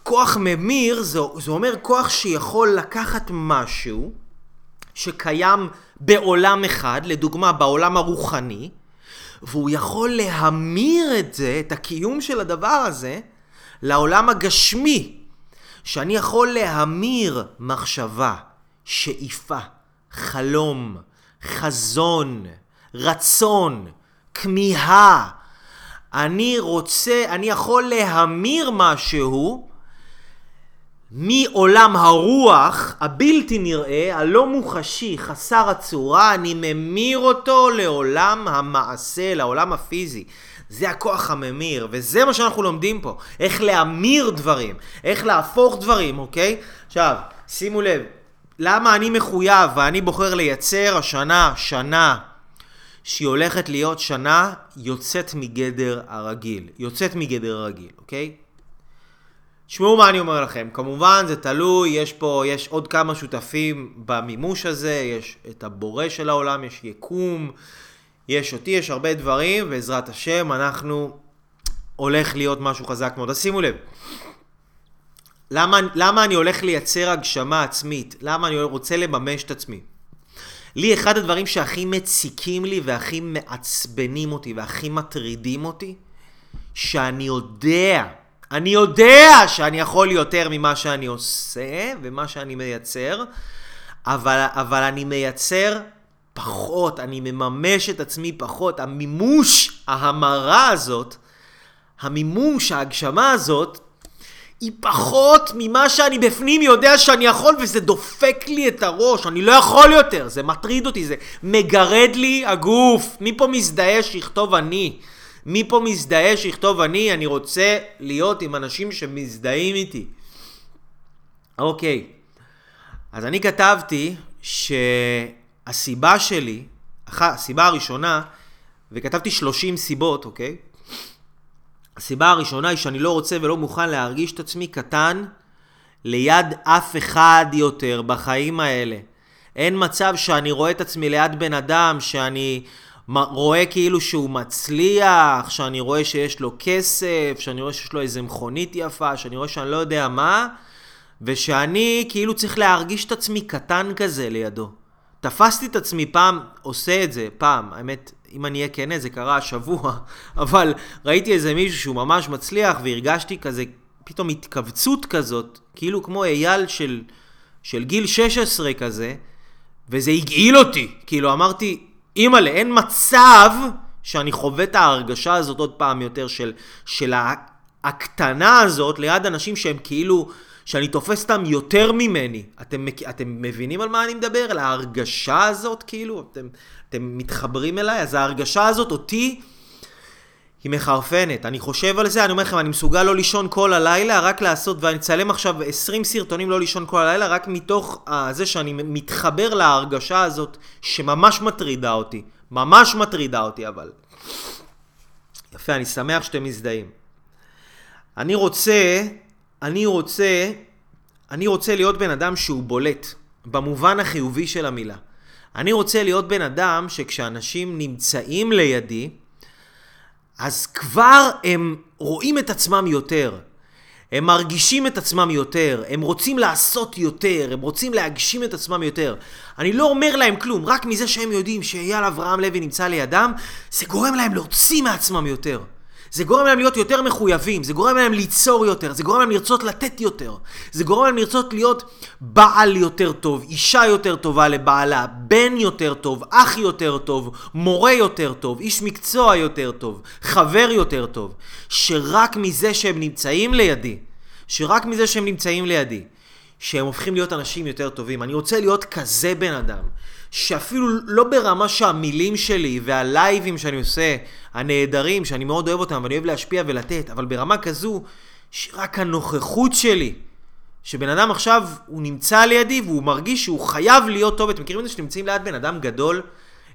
כוח ממיר זה, זה אומר כוח שיכול לקחת משהו שקיים בעולם אחד, לדוגמה בעולם הרוחני, והוא יכול להמיר את זה, את הקיום של הדבר הזה, לעולם הגשמי. שאני יכול להמיר מחשבה, שאיפה, חלום, חזון, רצון, כמיהה. אני רוצה, אני יכול להמיר משהו מעולם הרוח הבלתי נראה, הלא מוחשי, חסר הצורה, אני ממיר אותו לעולם המעשה, לעולם הפיזי. זה הכוח הממיר, וזה מה שאנחנו לומדים פה. איך להמיר דברים, איך להפוך דברים, אוקיי? עכשיו, שימו לב, למה אני מחויב ואני בוחר לייצר השנה, שנה, שהיא הולכת להיות שנה יוצאת מגדר הרגיל. יוצאת מגדר הרגיל, אוקיי? תשמעו מה אני אומר לכם, כמובן זה תלוי, יש פה, יש עוד כמה שותפים במימוש הזה, יש את הבורא של העולם, יש יקום, יש אותי, יש הרבה דברים, בעזרת השם אנחנו הולך להיות משהו חזק מאוד. אז שימו לב, למה, למה אני הולך לייצר הגשמה עצמית? למה אני רוצה לממש את עצמי? לי אחד הדברים שהכי מציקים לי והכי מעצבנים אותי והכי מטרידים אותי, שאני יודע, אני יודע שאני יכול יותר ממה שאני עושה ומה שאני מייצר, אבל, אבל אני מייצר פחות, אני מממש את עצמי פחות. המימוש, ההמרה הזאת, המימוש, ההגשמה הזאת, היא פחות ממה שאני בפנים יודע שאני יכול וזה דופק לי את הראש, אני לא יכול יותר, זה מטריד אותי, זה מגרד לי הגוף. מי פה מזדהה שיכתוב אני? מי פה מזדהה שיכתוב אני? אני רוצה להיות עם אנשים שמזדהים איתי. אוקיי, אז אני כתבתי שהסיבה שלי, הסיבה הראשונה, וכתבתי 30 סיבות, אוקיי? הסיבה הראשונה היא שאני לא רוצה ולא מוכן להרגיש את עצמי קטן ליד אף אחד יותר בחיים האלה. אין מצב שאני רואה את עצמי ליד בן אדם שאני רואה כאילו שהוא מצליח, שאני רואה שיש לו כסף, שאני רואה שיש לו איזה מכונית יפה, שאני רואה שאני לא יודע מה, ושאני כאילו צריך להרגיש את עצמי קטן כזה לידו. תפסתי את עצמי פעם עושה את זה, פעם, האמת, אם אני אהיה כן, זה קרה השבוע, אבל ראיתי איזה מישהו שהוא ממש מצליח והרגשתי כזה, פתאום התכווצות כזאת, כאילו כמו אייל של, של גיל 16 כזה, וזה הגעיל אותי, כאילו אמרתי, אימא'לה, אין מצב שאני חווה את ההרגשה הזאת עוד פעם יותר של, של הקטנה הזאת ליד אנשים שהם כאילו... שאני תופס אותם יותר ממני. אתם, אתם מבינים על מה אני מדבר? על ההרגשה הזאת, כאילו? אתם, אתם מתחברים אליי? אז ההרגשה הזאת, אותי, היא מחרפנת. אני חושב על זה, אני אומר לכם, אני מסוגל לא לישון כל הלילה, רק לעשות, ואני אצלם עכשיו 20 סרטונים לא לישון כל הלילה, רק מתוך uh, זה שאני מתחבר להרגשה הזאת, שממש מטרידה אותי. ממש מטרידה אותי, אבל. יפה, אני שמח שאתם מזדהים. אני רוצה, אני רוצה, אני רוצה להיות בן אדם שהוא בולט, במובן החיובי של המילה. אני רוצה להיות בן אדם שכשאנשים נמצאים לידי, אז כבר הם רואים את עצמם יותר. הם מרגישים את עצמם יותר, הם רוצים לעשות יותר, הם רוצים להגשים את עצמם יותר. אני לא אומר להם כלום, רק מזה שהם יודעים שאייל אברהם לוי נמצא לידם, זה גורם להם להוציא מעצמם יותר. זה גורם להם להיות יותר מחויבים, זה גורם להם ליצור יותר, זה גורם להם לרצות לתת יותר, זה גורם להם לרצות להיות בעל יותר טוב, אישה יותר טובה לבעלה, בן יותר טוב, אח יותר טוב, מורה יותר טוב, איש מקצוע יותר טוב, חבר יותר טוב, שרק מזה שהם נמצאים לידי, שרק מזה שהם נמצאים לידי, שהם הופכים להיות אנשים יותר טובים. אני רוצה להיות כזה בן אדם, שאפילו לא ברמה שהמילים שלי והלייבים שאני עושה, הנהדרים, שאני מאוד אוהב אותם ואני אוהב להשפיע ולתת, אבל ברמה כזו שרק הנוכחות שלי, שבן אדם עכשיו הוא נמצא לידי והוא מרגיש שהוא חייב להיות טוב. אתם מכירים את זה שנמצאים ליד בן אדם גדול?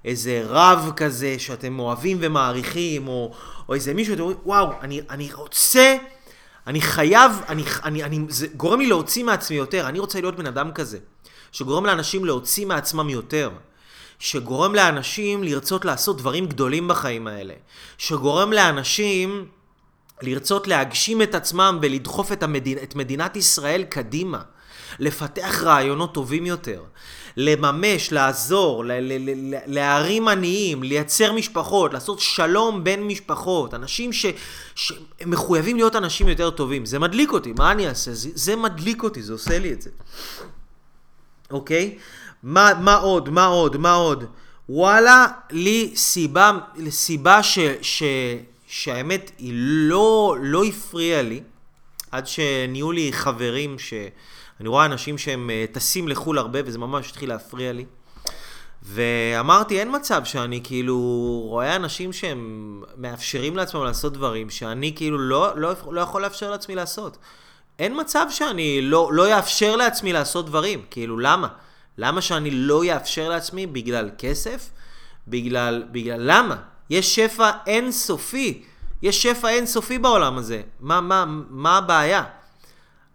איזה רב כזה שאתם אוהבים ומעריכים, או, או איזה מישהו, אתם אומרים, וואו, אני, אני רוצה, אני חייב, אני, אני, אני, זה גורם לי להוציא מעצמי יותר, אני רוצה להיות בן אדם כזה. שגורם לאנשים להוציא מעצמם יותר. שגורם לאנשים לרצות לעשות דברים גדולים בחיים האלה. שגורם לאנשים לרצות להגשים את עצמם ולדחוף את, המדינ... את מדינת ישראל קדימה. לפתח רעיונות טובים יותר. לממש, לעזור, ל- ל- ל- להרים עניים, לייצר משפחות, לעשות שלום בין משפחות, אנשים ש- שמחויבים להיות אנשים יותר טובים. זה מדליק אותי, מה אני אעשה? זה, זה מדליק אותי, זה עושה לי את זה. אוקיי? מה, מה עוד? מה עוד? מה עוד? וואלה, לי סיבה, סיבה ש, ש, שהאמת היא לא, לא הפריעה לי, עד שנהיו לי חברים ש... אני רואה אנשים שהם אה, טסים לחו"ל הרבה וזה ממש התחיל להפריע לי. ואמרתי, אין מצב שאני כאילו רואה אנשים שהם מאפשרים לעצמם לעשות דברים שאני כאילו לא, לא, לא יכול לאפשר לעצמי לעשות. אין מצב שאני לא, לא אאפשר לעצמי לעשות דברים. כאילו, למה? למה שאני לא אאפשר לעצמי? בגלל כסף? בגלל... בגלל... למה? יש שפע אינסופי. יש שפע אינסופי בעולם הזה. מה, מה, מה הבעיה?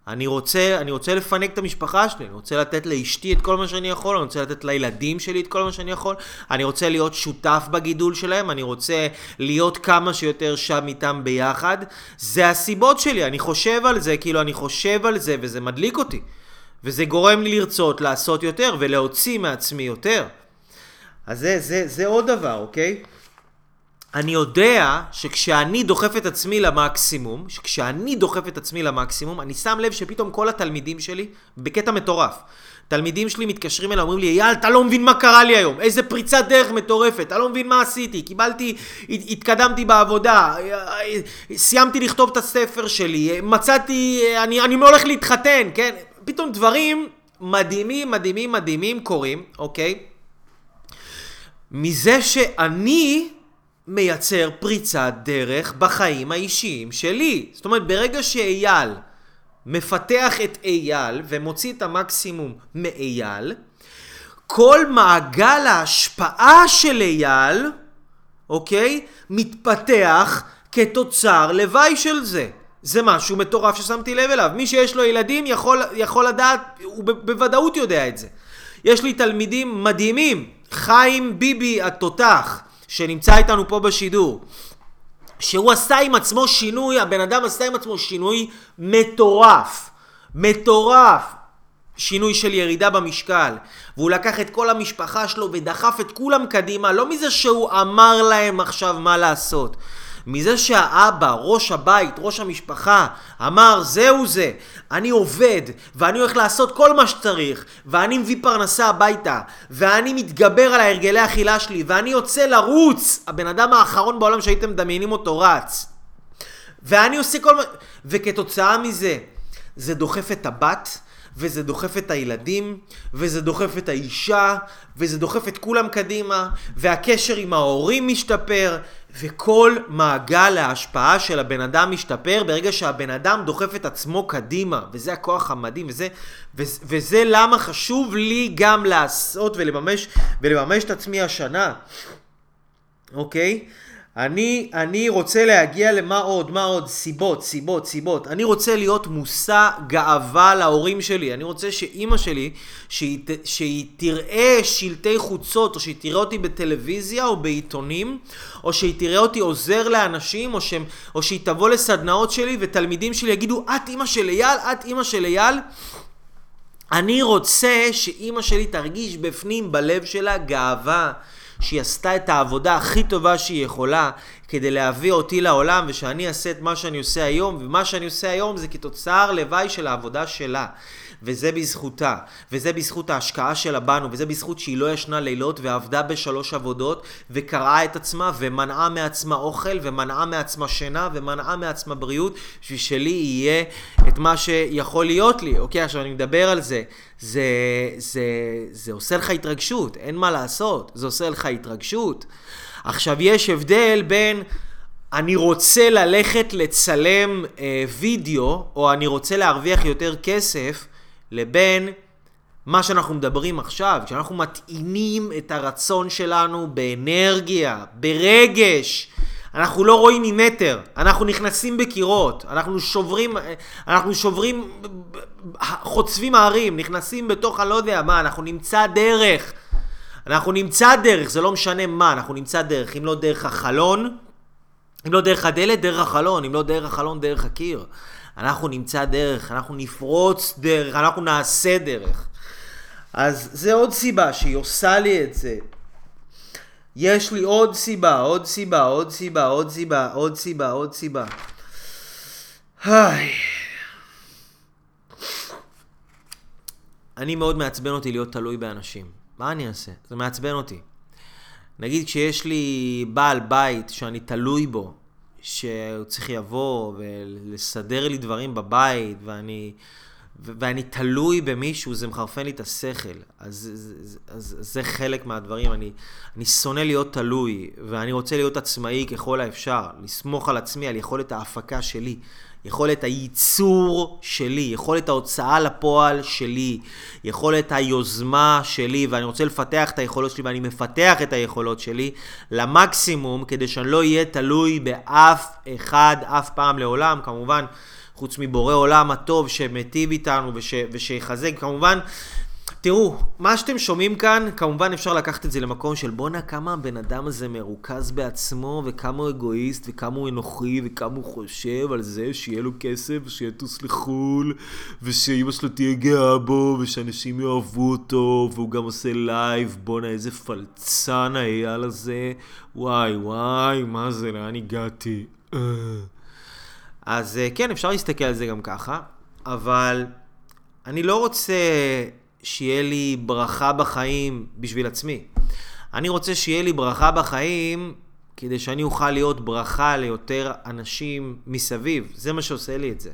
אני רוצה, אני רוצה לפנק את המשפחה שלי, אני רוצה לתת לאשתי את כל מה שאני יכול, אני רוצה לתת לילדים שלי את כל מה שאני יכול, אני רוצה להיות שותף בגידול שלהם, אני רוצה להיות כמה שיותר שם איתם ביחד. זה הסיבות שלי, אני חושב על זה, כאילו אני חושב על זה וזה מדליק אותי. וזה גורם לי לרצות לעשות יותר ולהוציא מעצמי יותר. אז זה, זה, זה עוד דבר, אוקיי? אני יודע שכשאני דוחף את עצמי למקסימום, שכשאני דוחף את עצמי למקסימום, אני שם לב שפתאום כל התלמידים שלי, בקטע מטורף, תלמידים שלי מתקשרים אליי, אומרים לי, אייל, אתה לא מבין מה קרה לי היום, איזה פריצת דרך מטורפת, אתה לא מבין מה עשיתי, קיבלתי, התקדמתי בעבודה, סיימתי לכתוב את הספר שלי, מצאתי, אני, אני הולך להתחתן, כן? פתאום דברים מדהימים, מדהימים, מדהימים קורים, אוקיי? מזה שאני מייצר פריצת דרך בחיים האישיים שלי. זאת אומרת, ברגע שאייל מפתח את אייל ומוציא את המקסימום מאייל, כל מעגל ההשפעה של אייל, אוקיי, מתפתח כתוצר לוואי של זה. זה משהו מטורף ששמתי לב אליו. מי שיש לו ילדים יכול, יכול לדעת, הוא בוודאות יודע את זה. יש לי תלמידים מדהימים, חיים ביבי התותח, שנמצא איתנו פה בשידור, שהוא עשה עם עצמו שינוי, הבן אדם עשה עם עצמו שינוי מטורף. מטורף. שינוי של ירידה במשקל. והוא לקח את כל המשפחה שלו ודחף את כולם קדימה, לא מזה שהוא אמר להם עכשיו מה לעשות. מזה שהאבא, ראש הבית, ראש המשפחה, אמר זהו זה, אני עובד ואני הולך לעשות כל מה שצריך ואני מביא פרנסה הביתה ואני מתגבר על ההרגלי האכילה שלי ואני יוצא לרוץ, הבן אדם האחרון בעולם שהייתם מדמיינים אותו רץ. ואני עושה כל מה... וכתוצאה מזה זה דוחף את הבת וזה דוחף את הילדים, וזה דוחף את האישה, וזה דוחף את כולם קדימה, והקשר עם ההורים משתפר, וכל מעגל ההשפעה של הבן אדם משתפר ברגע שהבן אדם דוחף את עצמו קדימה, וזה הכוח המדהים, וזה, וזה, וזה למה חשוב לי גם לעשות ולממש, ולממש את עצמי השנה, אוקיי? אני, אני רוצה להגיע למה עוד, מה עוד? סיבות, סיבות, סיבות. אני רוצה להיות מושא גאווה להורים שלי. אני רוצה שאימא שלי, שהיא, שהיא תראה שלטי חוצות, או שהיא תראה אותי בטלוויזיה או בעיתונים, או שהיא תראה אותי עוזר לאנשים, או, שהם, או שהיא תבוא לסדנאות שלי ותלמידים שלי יגידו, את אימא של אייל, את אימא של אייל. אני רוצה שאימא שלי תרגיש בפנים, בלב שלה, גאווה. שהיא עשתה את העבודה הכי טובה שהיא יכולה כדי להביא אותי לעולם ושאני אעשה את מה שאני עושה היום ומה שאני עושה היום זה כתוצר לוואי של העבודה שלה. וזה בזכותה. וזה בזכות ההשקעה שלה בנו וזה בזכות שהיא לא ישנה לילות ועבדה בשלוש עבודות וקרעה את עצמה ומנעה מעצמה אוכל ומנעה מעצמה שינה ומנעה מעצמה בריאות בשביל שלי יהיה את מה שיכול להיות לי. אוקיי עכשיו אני מדבר על זה. זה, זה, זה עושה לך התרגשות, אין מה לעשות, זה עושה לך התרגשות. עכשיו יש הבדל בין אני רוצה ללכת לצלם אה, וידאו, או אני רוצה להרוויח יותר כסף, לבין מה שאנחנו מדברים עכשיו, כשאנחנו מטעינים את הרצון שלנו באנרגיה, ברגש, אנחנו לא רואים ממטר, אנחנו נכנסים בקירות, אנחנו שוברים, אנחנו שוברים, חוצבים הערים, נכנסים בתוך אני לא יודע מה, אנחנו נמצא דרך. אנחנו נמצא דרך, זה לא משנה מה, אנחנו נמצא דרך, אם לא דרך החלון, אם לא דרך הדלת, דרך החלון, אם לא דרך החלון, דרך הקיר. אנחנו נמצא דרך, אנחנו נפרוץ דרך, אנחנו נעשה דרך. אז זה עוד סיבה שהיא עושה לי את זה. יש לי עוד סיבה, עוד סיבה, עוד סיבה, עוד סיבה, עוד סיבה, עוד סיבה. היי. אני מאוד מעצבן אותי להיות תלוי באנשים. מה אני אעשה? זה מעצבן אותי. נגיד כשיש לי בעל בית שאני תלוי בו, שהוא צריך לבוא ולסדר לי דברים בבית, ואני... ואני תלוי במישהו, זה מחרפן לי את השכל. אז, אז, אז, אז זה חלק מהדברים. אני, אני שונא להיות תלוי, ואני רוצה להיות עצמאי ככל האפשר. לסמוך על עצמי, על יכולת ההפקה שלי, יכולת הייצור שלי, יכולת ההוצאה לפועל שלי, יכולת היוזמה שלי, ואני רוצה לפתח את היכולות שלי, ואני מפתח את היכולות שלי למקסימום, כדי שאני לא אהיה תלוי באף אחד, אף פעם לעולם. כמובן, חוץ מבורא עולם הטוב שמיטיב איתנו וש, ושיחזק. כמובן, תראו, מה שאתם שומעים כאן, כמובן אפשר לקחת את זה למקום של בואנה כמה הבן אדם הזה מרוכז בעצמו, וכמה הוא אגואיסט, וכמה הוא אנוכי, וכמה הוא חושב על זה שיהיה לו כסף, ושיטוס לחו"ל, ושאימא שלו תהיה גאה בו, ושאנשים יאהבו אותו, והוא גם עושה live, בואנה איזה פלצן האייל הזה, וואי וואי, מה זה, לאן הגעתי? אה. אז אה, כן, אפשר להסתכל על זה גם ככה, אבל אני לא רוצה שיהיה לי ברכה בחיים בשביל עצמי. אני רוצה שיהיה לי ברכה בחיים כדי שאני אוכל להיות ברכה ליותר אנשים מסביב. זה מה שעושה לי את זה.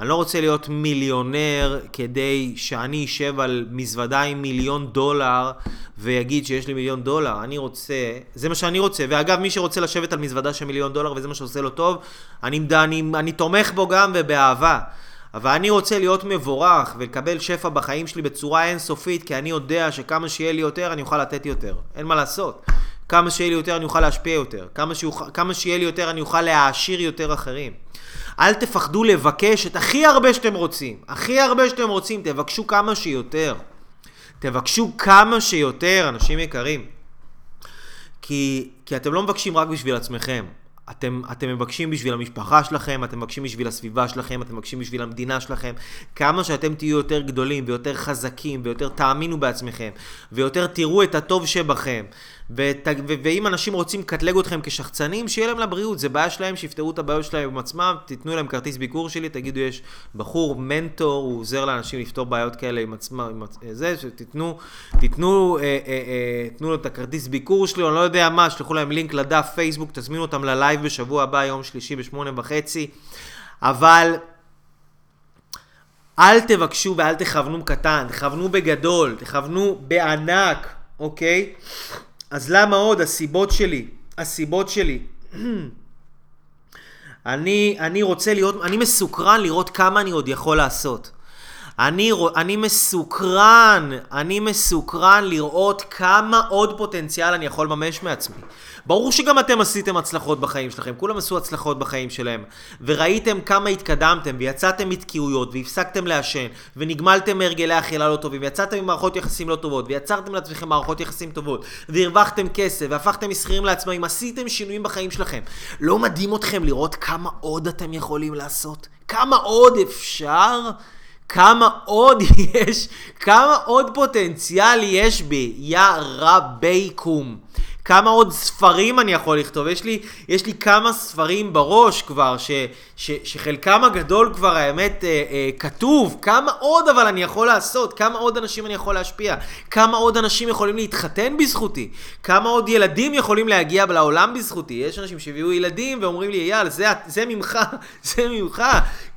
אני לא רוצה להיות מיליונר כדי שאני אשב על מזוודה עם מיליון דולר ויגיד שיש לי מיליון דולר. אני רוצה, זה מה שאני רוצה. ואגב, מי שרוצה לשבת על מזוודה של מיליון דולר וזה מה שעושה לו טוב, אני, אני, אני תומך בו גם ובאהבה. אבל אני רוצה להיות מבורך ולקבל שפע בחיים שלי בצורה אינסופית, כי אני יודע שכמה שיהיה לי יותר, אני אוכל לתת יותר. אין מה לעשות. כמה שיהיה לי יותר, אני אוכל להשפיע יותר. כמה, שיוכ... כמה שיהיה לי יותר, אני אוכל להעשיר יותר אחרים. אל תפחדו לבקש את הכי הרבה שאתם רוצים. הכי הרבה שאתם רוצים, תבקשו כמה שיותר. תבקשו כמה שיותר, אנשים יקרים. כי, כי אתם לא מבקשים רק בשביל עצמכם. אתם, אתם מבקשים בשביל המשפחה שלכם, אתם מבקשים בשביל הסביבה שלכם, אתם מבקשים בשביל המדינה שלכם. כמה שאתם תהיו יותר גדולים ויותר חזקים ויותר תאמינו בעצמכם ויותר תראו את הטוב שבכם ות, ו, ואם אנשים רוצים לקטלג אתכם כשחצנים, שיהיה להם לבריאות, זה בעיה שלהם, שיפתרו את הבעיות שלהם עם עצמם, תיתנו להם כרטיס ביקור שלי, תגידו יש בחור, מנטור, הוא עוזר לאנשים לפתור בעיות כאלה עם עצמם, עם עצ... זה, שתיתנו, תיתנו, אה, אה, אה, תנו לו את הכרטיס ביקור שלי, אני לא יודע מה, שלחו להם לינק לדף פייסבוק, תזמינו אותם ללייב בשבוע הבא, יום שלישי בשמונה וחצי, אבל... אל תבקשו ואל תכוונו קטן, תכוונו בגדול, תכוונו בענק, אוקיי? אז למה עוד? הסיבות שלי. הסיבות שלי. אני, אני רוצה להיות, אני מסוקרן לראות כמה אני עוד יכול לעשות. אני, אני מסוקרן, אני מסוקרן לראות כמה עוד פוטנציאל אני יכול לממש מעצמי. ברור שגם אתם עשיתם הצלחות בחיים שלכם, כולם עשו הצלחות בחיים שלהם, וראיתם כמה התקדמתם, ויצאתם מתקיעויות, והפסקתם לעשן, ונגמלתם מהרגלי אכילה לא טובים, ויצאתם ממערכות יחסים לא טובות, ויצרתם לעצמכם מערכות יחסים טובות, והרווחתם כסף, והפכתם משכירים לעצמאים, עשיתם שינויים בחיים שלכם. לא מדהים אתכם לראות כמה עוד אתם יכולים לעשות? כמה עוד אפשר? כמה עוד יש, כמה עוד פוטנציאל יש בי, יא רבייקום. כמה עוד ספרים אני יכול לכתוב. יש לי, יש לי כמה ספרים בראש כבר, ש, ש, שחלקם הגדול כבר האמת אה, אה, כתוב. כמה עוד אבל אני יכול לעשות? כמה עוד אנשים אני יכול להשפיע? כמה עוד אנשים יכולים להתחתן בזכותי? כמה עוד ילדים יכולים להגיע לעולם בזכותי? יש אנשים שהביאו ילדים ואומרים לי, אייל, זה, זה ממך, זה ממך.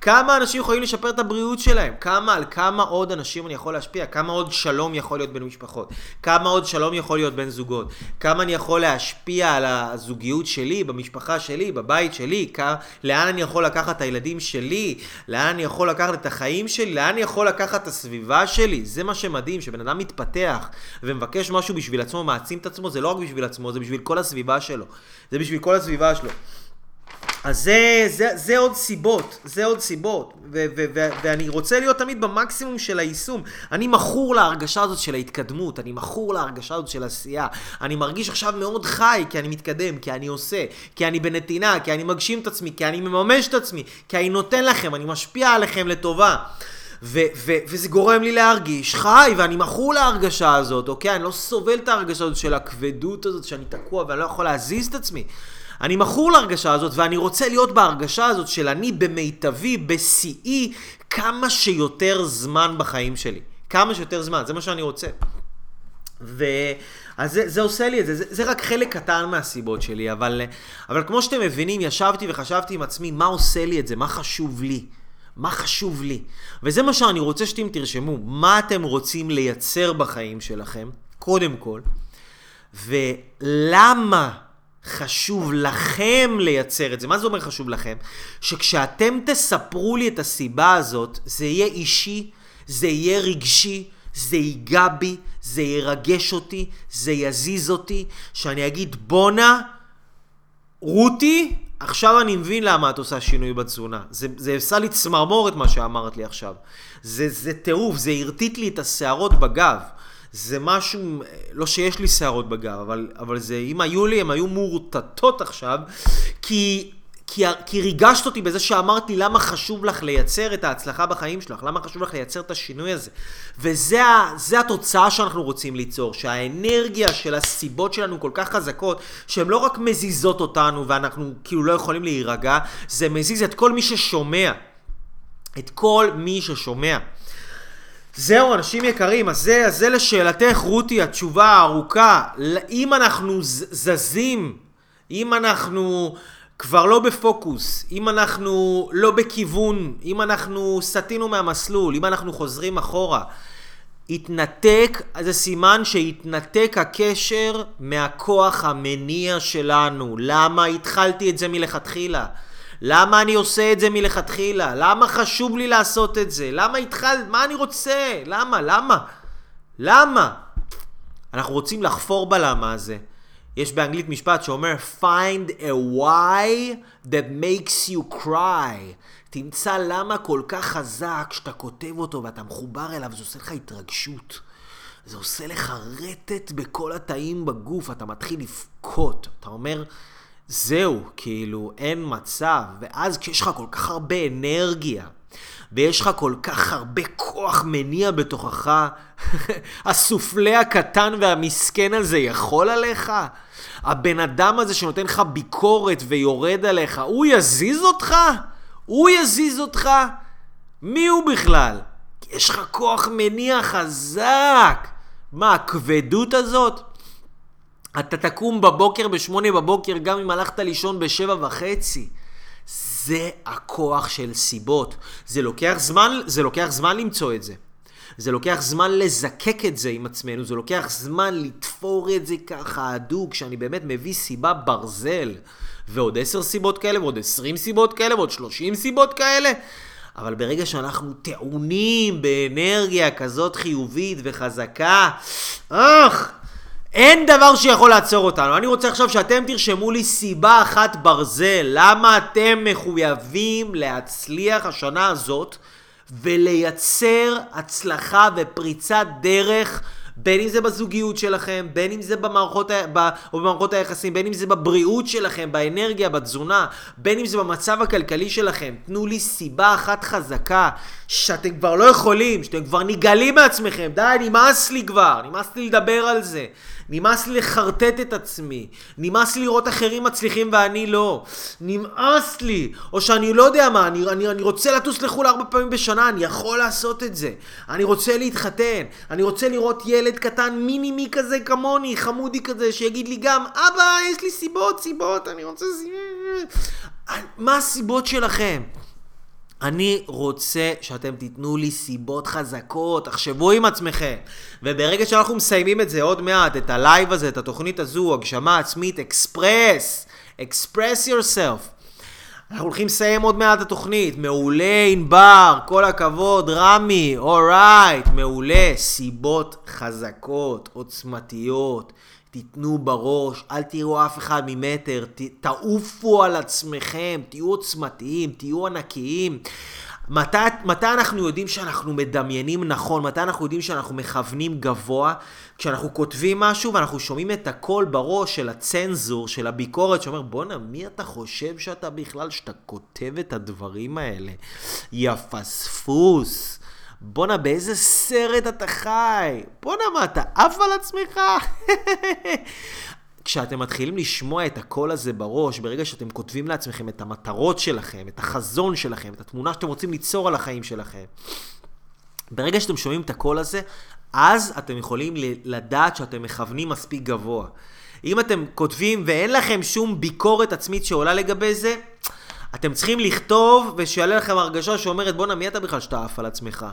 כמה אנשים יכולים לשפר את הבריאות שלהם? כמה, על כמה עוד אנשים אני יכול להשפיע? כמה עוד שלום יכול להיות בין משפחות? כמה עוד שלום יכול להיות בין זוגות? כמה אני יכול להשפיע על הזוגיות שלי, במשפחה שלי, בבית שלי? כמה, לאן אני יכול לקחת את הילדים שלי? לאן אני יכול לקחת את החיים שלי? לאן אני יכול לקחת את הסביבה שלי? זה מה שמדהים, שבן אדם מתפתח ומבקש משהו בשביל עצמו, מעצים את עצמו, זה לא רק בשביל עצמו, זה בשביל כל הסביבה שלו. זה בשביל כל הסביבה שלו. אז זה, זה, זה עוד סיבות, זה עוד סיבות, ו, ו, ו, ואני רוצה להיות תמיד במקסימום של היישום. אני מכור להרגשה הזאת של ההתקדמות, אני מכור להרגשה הזאת של עשייה. אני מרגיש עכשיו מאוד חי, כי אני מתקדם, כי אני עושה, כי אני בנתינה, כי אני מגשים את עצמי, כי אני מממש את עצמי, כי אני נותן לכם, אני משפיע עליכם לטובה. ו- ו- וזה גורם לי להרגיש חי, ואני מכור להרגשה הזאת, אוקיי? אני לא סובל את ההרגשה הזאת של הכבדות הזאת, שאני תקוע ואני לא יכול להזיז את עצמי. אני מכור להרגשה הזאת, ואני רוצה להיות בהרגשה הזאת של אני במיטבי, בשיאי, כמה שיותר זמן בחיים שלי. כמה שיותר זמן, זה מה שאני רוצה. ו... אז זה, זה עושה לי את זה. זה, זה רק חלק קטן מהסיבות שלי, אבל, אבל כמו שאתם מבינים, ישבתי וחשבתי עם עצמי, מה עושה לי את זה? מה חשוב לי? מה חשוב לי? וזה מה שאני רוצה שאתם תרשמו. מה אתם רוצים לייצר בחיים שלכם, קודם כל, ולמה חשוב לכם לייצר את זה. מה זה אומר חשוב לכם? שכשאתם תספרו לי את הסיבה הזאת, זה יהיה אישי, זה יהיה רגשי, זה ייגע בי, זה ירגש אותי, זה יזיז אותי, שאני אגיד בואנה, רותי, עכשיו אני מבין למה את עושה שינוי בתזונה. זה, עשה לי צמרמורת מה שאמרת לי עכשיו. זה טירוף, זה הרטיט לי את השערות בגב. זה משהו, לא שיש לי שערות בגב, אבל, אבל זה, אם היו לי, הן היו מורטטות עכשיו, כי... כי, כי ריגשת אותי בזה שאמרת לי למה חשוב לך לייצר את ההצלחה בחיים שלך, למה חשוב לך לייצר את השינוי הזה. וזה התוצאה שאנחנו רוצים ליצור, שהאנרגיה של הסיבות שלנו כל כך חזקות, שהן לא רק מזיזות אותנו ואנחנו כאילו לא יכולים להירגע, זה מזיז את כל מי ששומע. את כל מי ששומע. זהו, אנשים יקרים, אז זה, אז זה לשאלתך, רותי, התשובה הארוכה. אם אנחנו זזים, אם אנחנו כבר לא בפוקוס, אם אנחנו לא בכיוון, אם אנחנו סטינו מהמסלול, אם אנחנו חוזרים אחורה, התנתק, זה סימן שהתנתק הקשר מהכוח המניע שלנו. למה התחלתי את זה מלכתחילה? למה אני עושה את זה מלכתחילה? למה חשוב לי לעשות את זה? למה התחלת? מה אני רוצה? למה? למה? למה? אנחנו רוצים לחפור בלמה הזה. יש באנגלית משפט שאומר find a why that makes you cry. תמצא למה כל כך חזק שאתה כותב אותו ואתה מחובר אליו, זה עושה לך התרגשות. זה עושה לך רטט בכל התאים בגוף, אתה מתחיל לבכות. אתה אומר, זהו, כאילו, אין מצב. ואז כשיש לך כל כך הרבה אנרגיה, ויש לך כל כך הרבה כוח מניע בתוכך, הסופלה הקטן והמסכן הזה יכול עליך? הבן אדם הזה שנותן לך ביקורת ויורד עליך, הוא יזיז אותך? הוא יזיז אותך? מי הוא בכלל? יש לך כוח מניע חזק. מה, הכבדות הזאת? אתה תקום בבוקר בשמונה בבוקר גם אם הלכת לישון בשבע וחצי. זה הכוח של סיבות. זה לוקח זמן, זה לוקח זמן למצוא את זה. זה לוקח זמן לזקק את זה עם עצמנו, זה לוקח זמן לתפור את זה ככה הדוק, שאני באמת מביא סיבה ברזל. ועוד עשר סיבות כאלה, ועוד עשרים סיבות כאלה, ועוד שלושים סיבות כאלה. אבל ברגע שאנחנו טעונים באנרגיה כזאת חיובית וחזקה, אך, אין דבר שיכול לעצור אותנו. אני רוצה עכשיו שאתם תרשמו לי סיבה אחת ברזל, למה אתם מחויבים להצליח השנה הזאת ולייצר הצלחה ופריצת דרך. בין אם זה בזוגיות שלכם, בין אם זה במערכות, ב, או במערכות היחסים, בין אם זה בבריאות שלכם, באנרגיה, בתזונה, בין אם זה במצב הכלכלי שלכם. תנו לי סיבה אחת חזקה שאתם כבר לא יכולים, שאתם כבר נגאלים מעצמכם. די, נמאס לי כבר, נמאס לי לדבר על זה. נמאס לי לחרטט את עצמי, נמאס לי לראות אחרים מצליחים ואני לא, נמאס לי, או שאני לא יודע מה, אני, אני, אני רוצה לטוס לחו"ל ארבע פעמים בשנה, אני יכול לעשות את זה, אני רוצה להתחתן, אני רוצה לראות ילד קטן מינימי כזה כמוני, חמודי כזה, שיגיד לי גם, אבא, יש לי סיבות, סיבות, אני רוצה. מה הסיבות שלכם? אני רוצה שאתם תיתנו לי סיבות חזקות, תחשבו עם עצמכם. וברגע שאנחנו מסיימים את זה עוד מעט, את ה live הזה, את התוכנית הזו, הגשמה עצמית, express, express yourself. אנחנו הולכים לסיים עוד מעט התוכנית. מעולה, ענבר, כל הכבוד, רמי, alright, מעולה. סיבות חזקות, עוצמתיות. תיתנו בראש, אל תראו אף אחד ממטר, ת, תעופו על עצמכם, תהיו עוצמתיים, תהיו ענקיים. מתי, מתי אנחנו יודעים שאנחנו מדמיינים נכון? מתי אנחנו יודעים שאנחנו מכוונים גבוה? כשאנחנו כותבים משהו ואנחנו שומעים את הקול בראש של הצנזור, של הביקורת, שאומר, בואנה, מי אתה חושב שאתה בכלל, שאתה כותב את הדברים האלה? יא פספוס. בואנה, באיזה סרט אתה חי? בואנה, מה, אתה עף על עצמך? כשאתם מתחילים לשמוע את הקול הזה בראש, ברגע שאתם כותבים לעצמכם את המטרות שלכם, את החזון שלכם, את התמונה שאתם רוצים ליצור על החיים שלכם, ברגע שאתם שומעים את הקול הזה, אז אתם יכולים לדעת שאתם מכוונים מספיק גבוה. אם אתם כותבים ואין לכם שום ביקורת עצמית שעולה לגבי זה, אתם צריכים לכתוב ושיעלה לכם הרגשה שאומרת בואנה מי אתה בכלל שאתה עף על עצמך?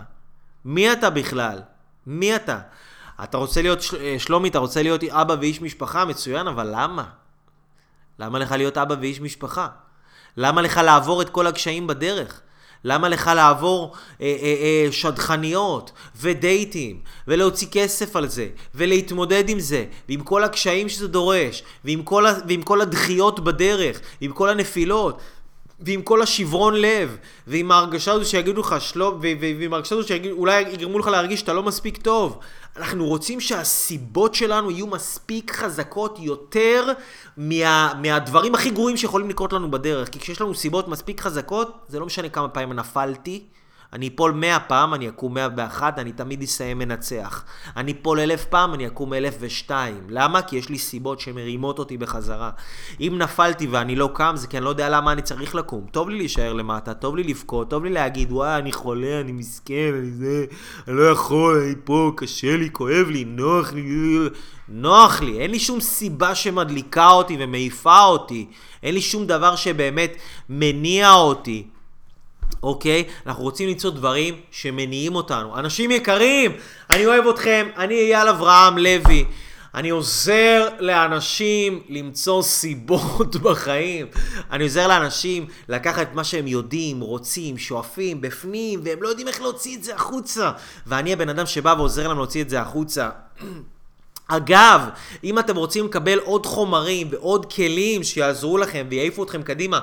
מי אתה בכלל? מי אתה? אתה רוצה להיות, אה, שלומי, אתה רוצה להיות אבא ואיש משפחה? מצוין, אבל למה? למה לך להיות אבא ואיש משפחה? למה לך לעבור את כל הקשיים בדרך? למה לך לעבור אה, אה, אה, שדכניות ודייטים ולהוציא כסף על זה ולהתמודד עם זה ועם כל הקשיים שזה דורש ועם כל, ועם כל הדחיות בדרך ועם כל הנפילות ועם כל השברון לב, ועם ההרגשה הזו שיגידו לך שלום, ועם ההרגשה הזו שאולי יגרמו לך להרגיש שאתה לא מספיק טוב. אנחנו רוצים שהסיבות שלנו יהיו מספיק חזקות יותר מה, מהדברים הכי גרועים שיכולים לקרות לנו בדרך. כי כשיש לנו סיבות מספיק חזקות, זה לא משנה כמה פעמים נפלתי. אני אפול מאה פעם, אני אקום מאה ואחת, אני תמיד אסיים מנצח. אני אפול אלף פעם, אני אקום אלף ושתיים. למה? כי יש לי סיבות שמרימות אותי בחזרה. אם נפלתי ואני לא קם, זה כי אני לא יודע למה אני צריך לקום. טוב לי להישאר למטה, טוב לי לבכות, טוב לי להגיד, וואי, אני חולה, אני מסכן, אני זה, אני לא יכול, אני פה, קשה לי, כואב לי, נוח לי. נוח לי, אין לי שום סיבה שמדליקה אותי ומעיפה אותי. אין לי שום דבר שבאמת מניע אותי. אוקיי? אנחנו רוצים למצוא דברים שמניעים אותנו. אנשים יקרים, אני אוהב אתכם, אני אייל אברהם לוי. אני עוזר לאנשים למצוא סיבות בחיים. אני עוזר לאנשים לקחת את מה שהם יודעים, רוצים, שואפים, בפנים, והם לא יודעים איך להוציא את זה החוצה. ואני הבן אדם שבא ועוזר להם להוציא את זה החוצה. אגב, אם אתם רוצים לקבל עוד חומרים ועוד כלים שיעזרו לכם ויעיפו אתכם קדימה,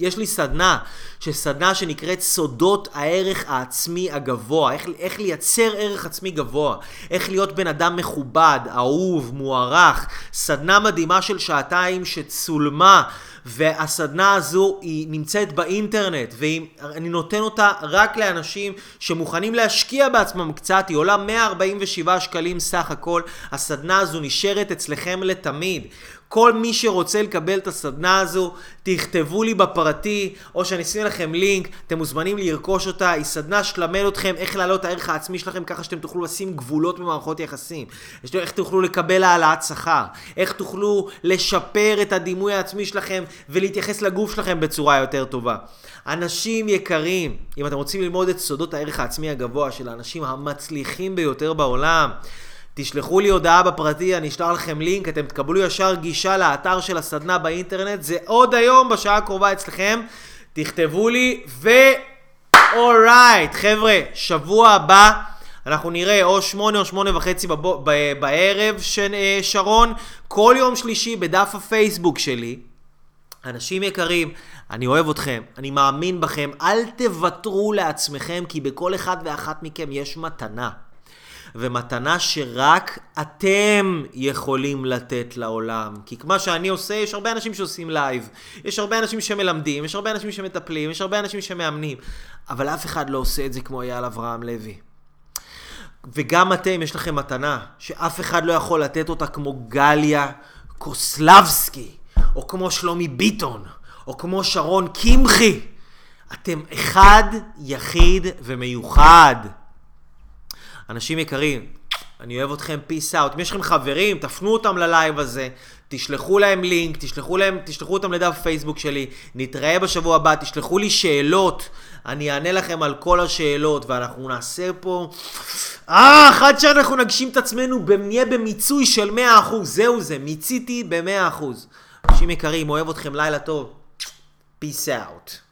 יש לי סדנה, שסדנה שנקראת סודות הערך העצמי הגבוה, איך, איך לייצר ערך עצמי גבוה, איך להיות בן אדם מכובד, אהוב, מוערך, סדנה מדהימה של שעתיים שצולמה והסדנה הזו היא נמצאת באינטרנט ואני נותן אותה רק לאנשים שמוכנים להשקיע בעצמם קצת, היא עולה 147 שקלים סך הכל, הסדנה הזו נשארת אצלכם לתמיד. כל מי שרוצה לקבל את הסדנה הזו, תכתבו לי בפרטי, או שאני אשים לכם לינק, אתם מוזמנים לרכוש אותה, היא סדנה שתלמד אתכם איך להעלות את הערך העצמי שלכם ככה שאתם תוכלו לשים גבולות במערכות יחסים, איך תוכלו לקבל העלאת שכר, איך תוכלו לשפר את הדימוי העצמי שלכם ולהתייחס לגוף שלכם בצורה יותר טובה. אנשים יקרים, אם אתם רוצים ללמוד את סודות הערך העצמי הגבוה של האנשים המצליחים ביותר בעולם, תשלחו לי הודעה בפרטי, אני אשלח לכם לינק, אתם תקבלו ישר גישה לאתר של הסדנה באינטרנט, זה עוד היום בשעה הקרובה אצלכם, תכתבו לי ו... אורייט, חבר'ה, שבוע הבא אנחנו נראה או שמונה או שמונה וחצי בבו, ב, בערב, ש, אה, שרון, כל יום שלישי בדף הפייסבוק שלי. אנשים יקרים, אני אוהב אתכם, אני מאמין בכם, אל תוותרו לעצמכם, כי בכל אחד ואחת מכם יש מתנה. ומתנה שרק אתם יכולים לתת לעולם. כי כמו שאני עושה, יש הרבה אנשים שעושים live, יש הרבה אנשים שמלמדים, יש הרבה אנשים שמטפלים, יש הרבה אנשים שמאמנים, אבל אף אחד לא עושה את זה כמו אייל אברהם לוי. וגם אתם, יש לכם מתנה, שאף אחד לא יכול לתת אותה כמו גליה קוסלבסקי, או כמו שלומי ביטון, או כמו שרון קמחי. אתם אחד, יחיד ומיוחד. אנשים יקרים, אני אוהב אתכם, peace out. אם יש לכם חברים, תפנו אותם ללייב הזה, תשלחו להם לינק, תשלחו, להם, תשלחו אותם לדף פייסבוק שלי, נתראה בשבוע הבא, תשלחו לי שאלות, אני אענה לכם על כל השאלות, ואנחנו נעשה פה... אה, עד שאנחנו נגשים את עצמנו, נהיה במיצוי של 100%, זהו זה, מיציתי ב-100%. אנשים יקרים, אוהב אתכם, לילה טוב. peace out.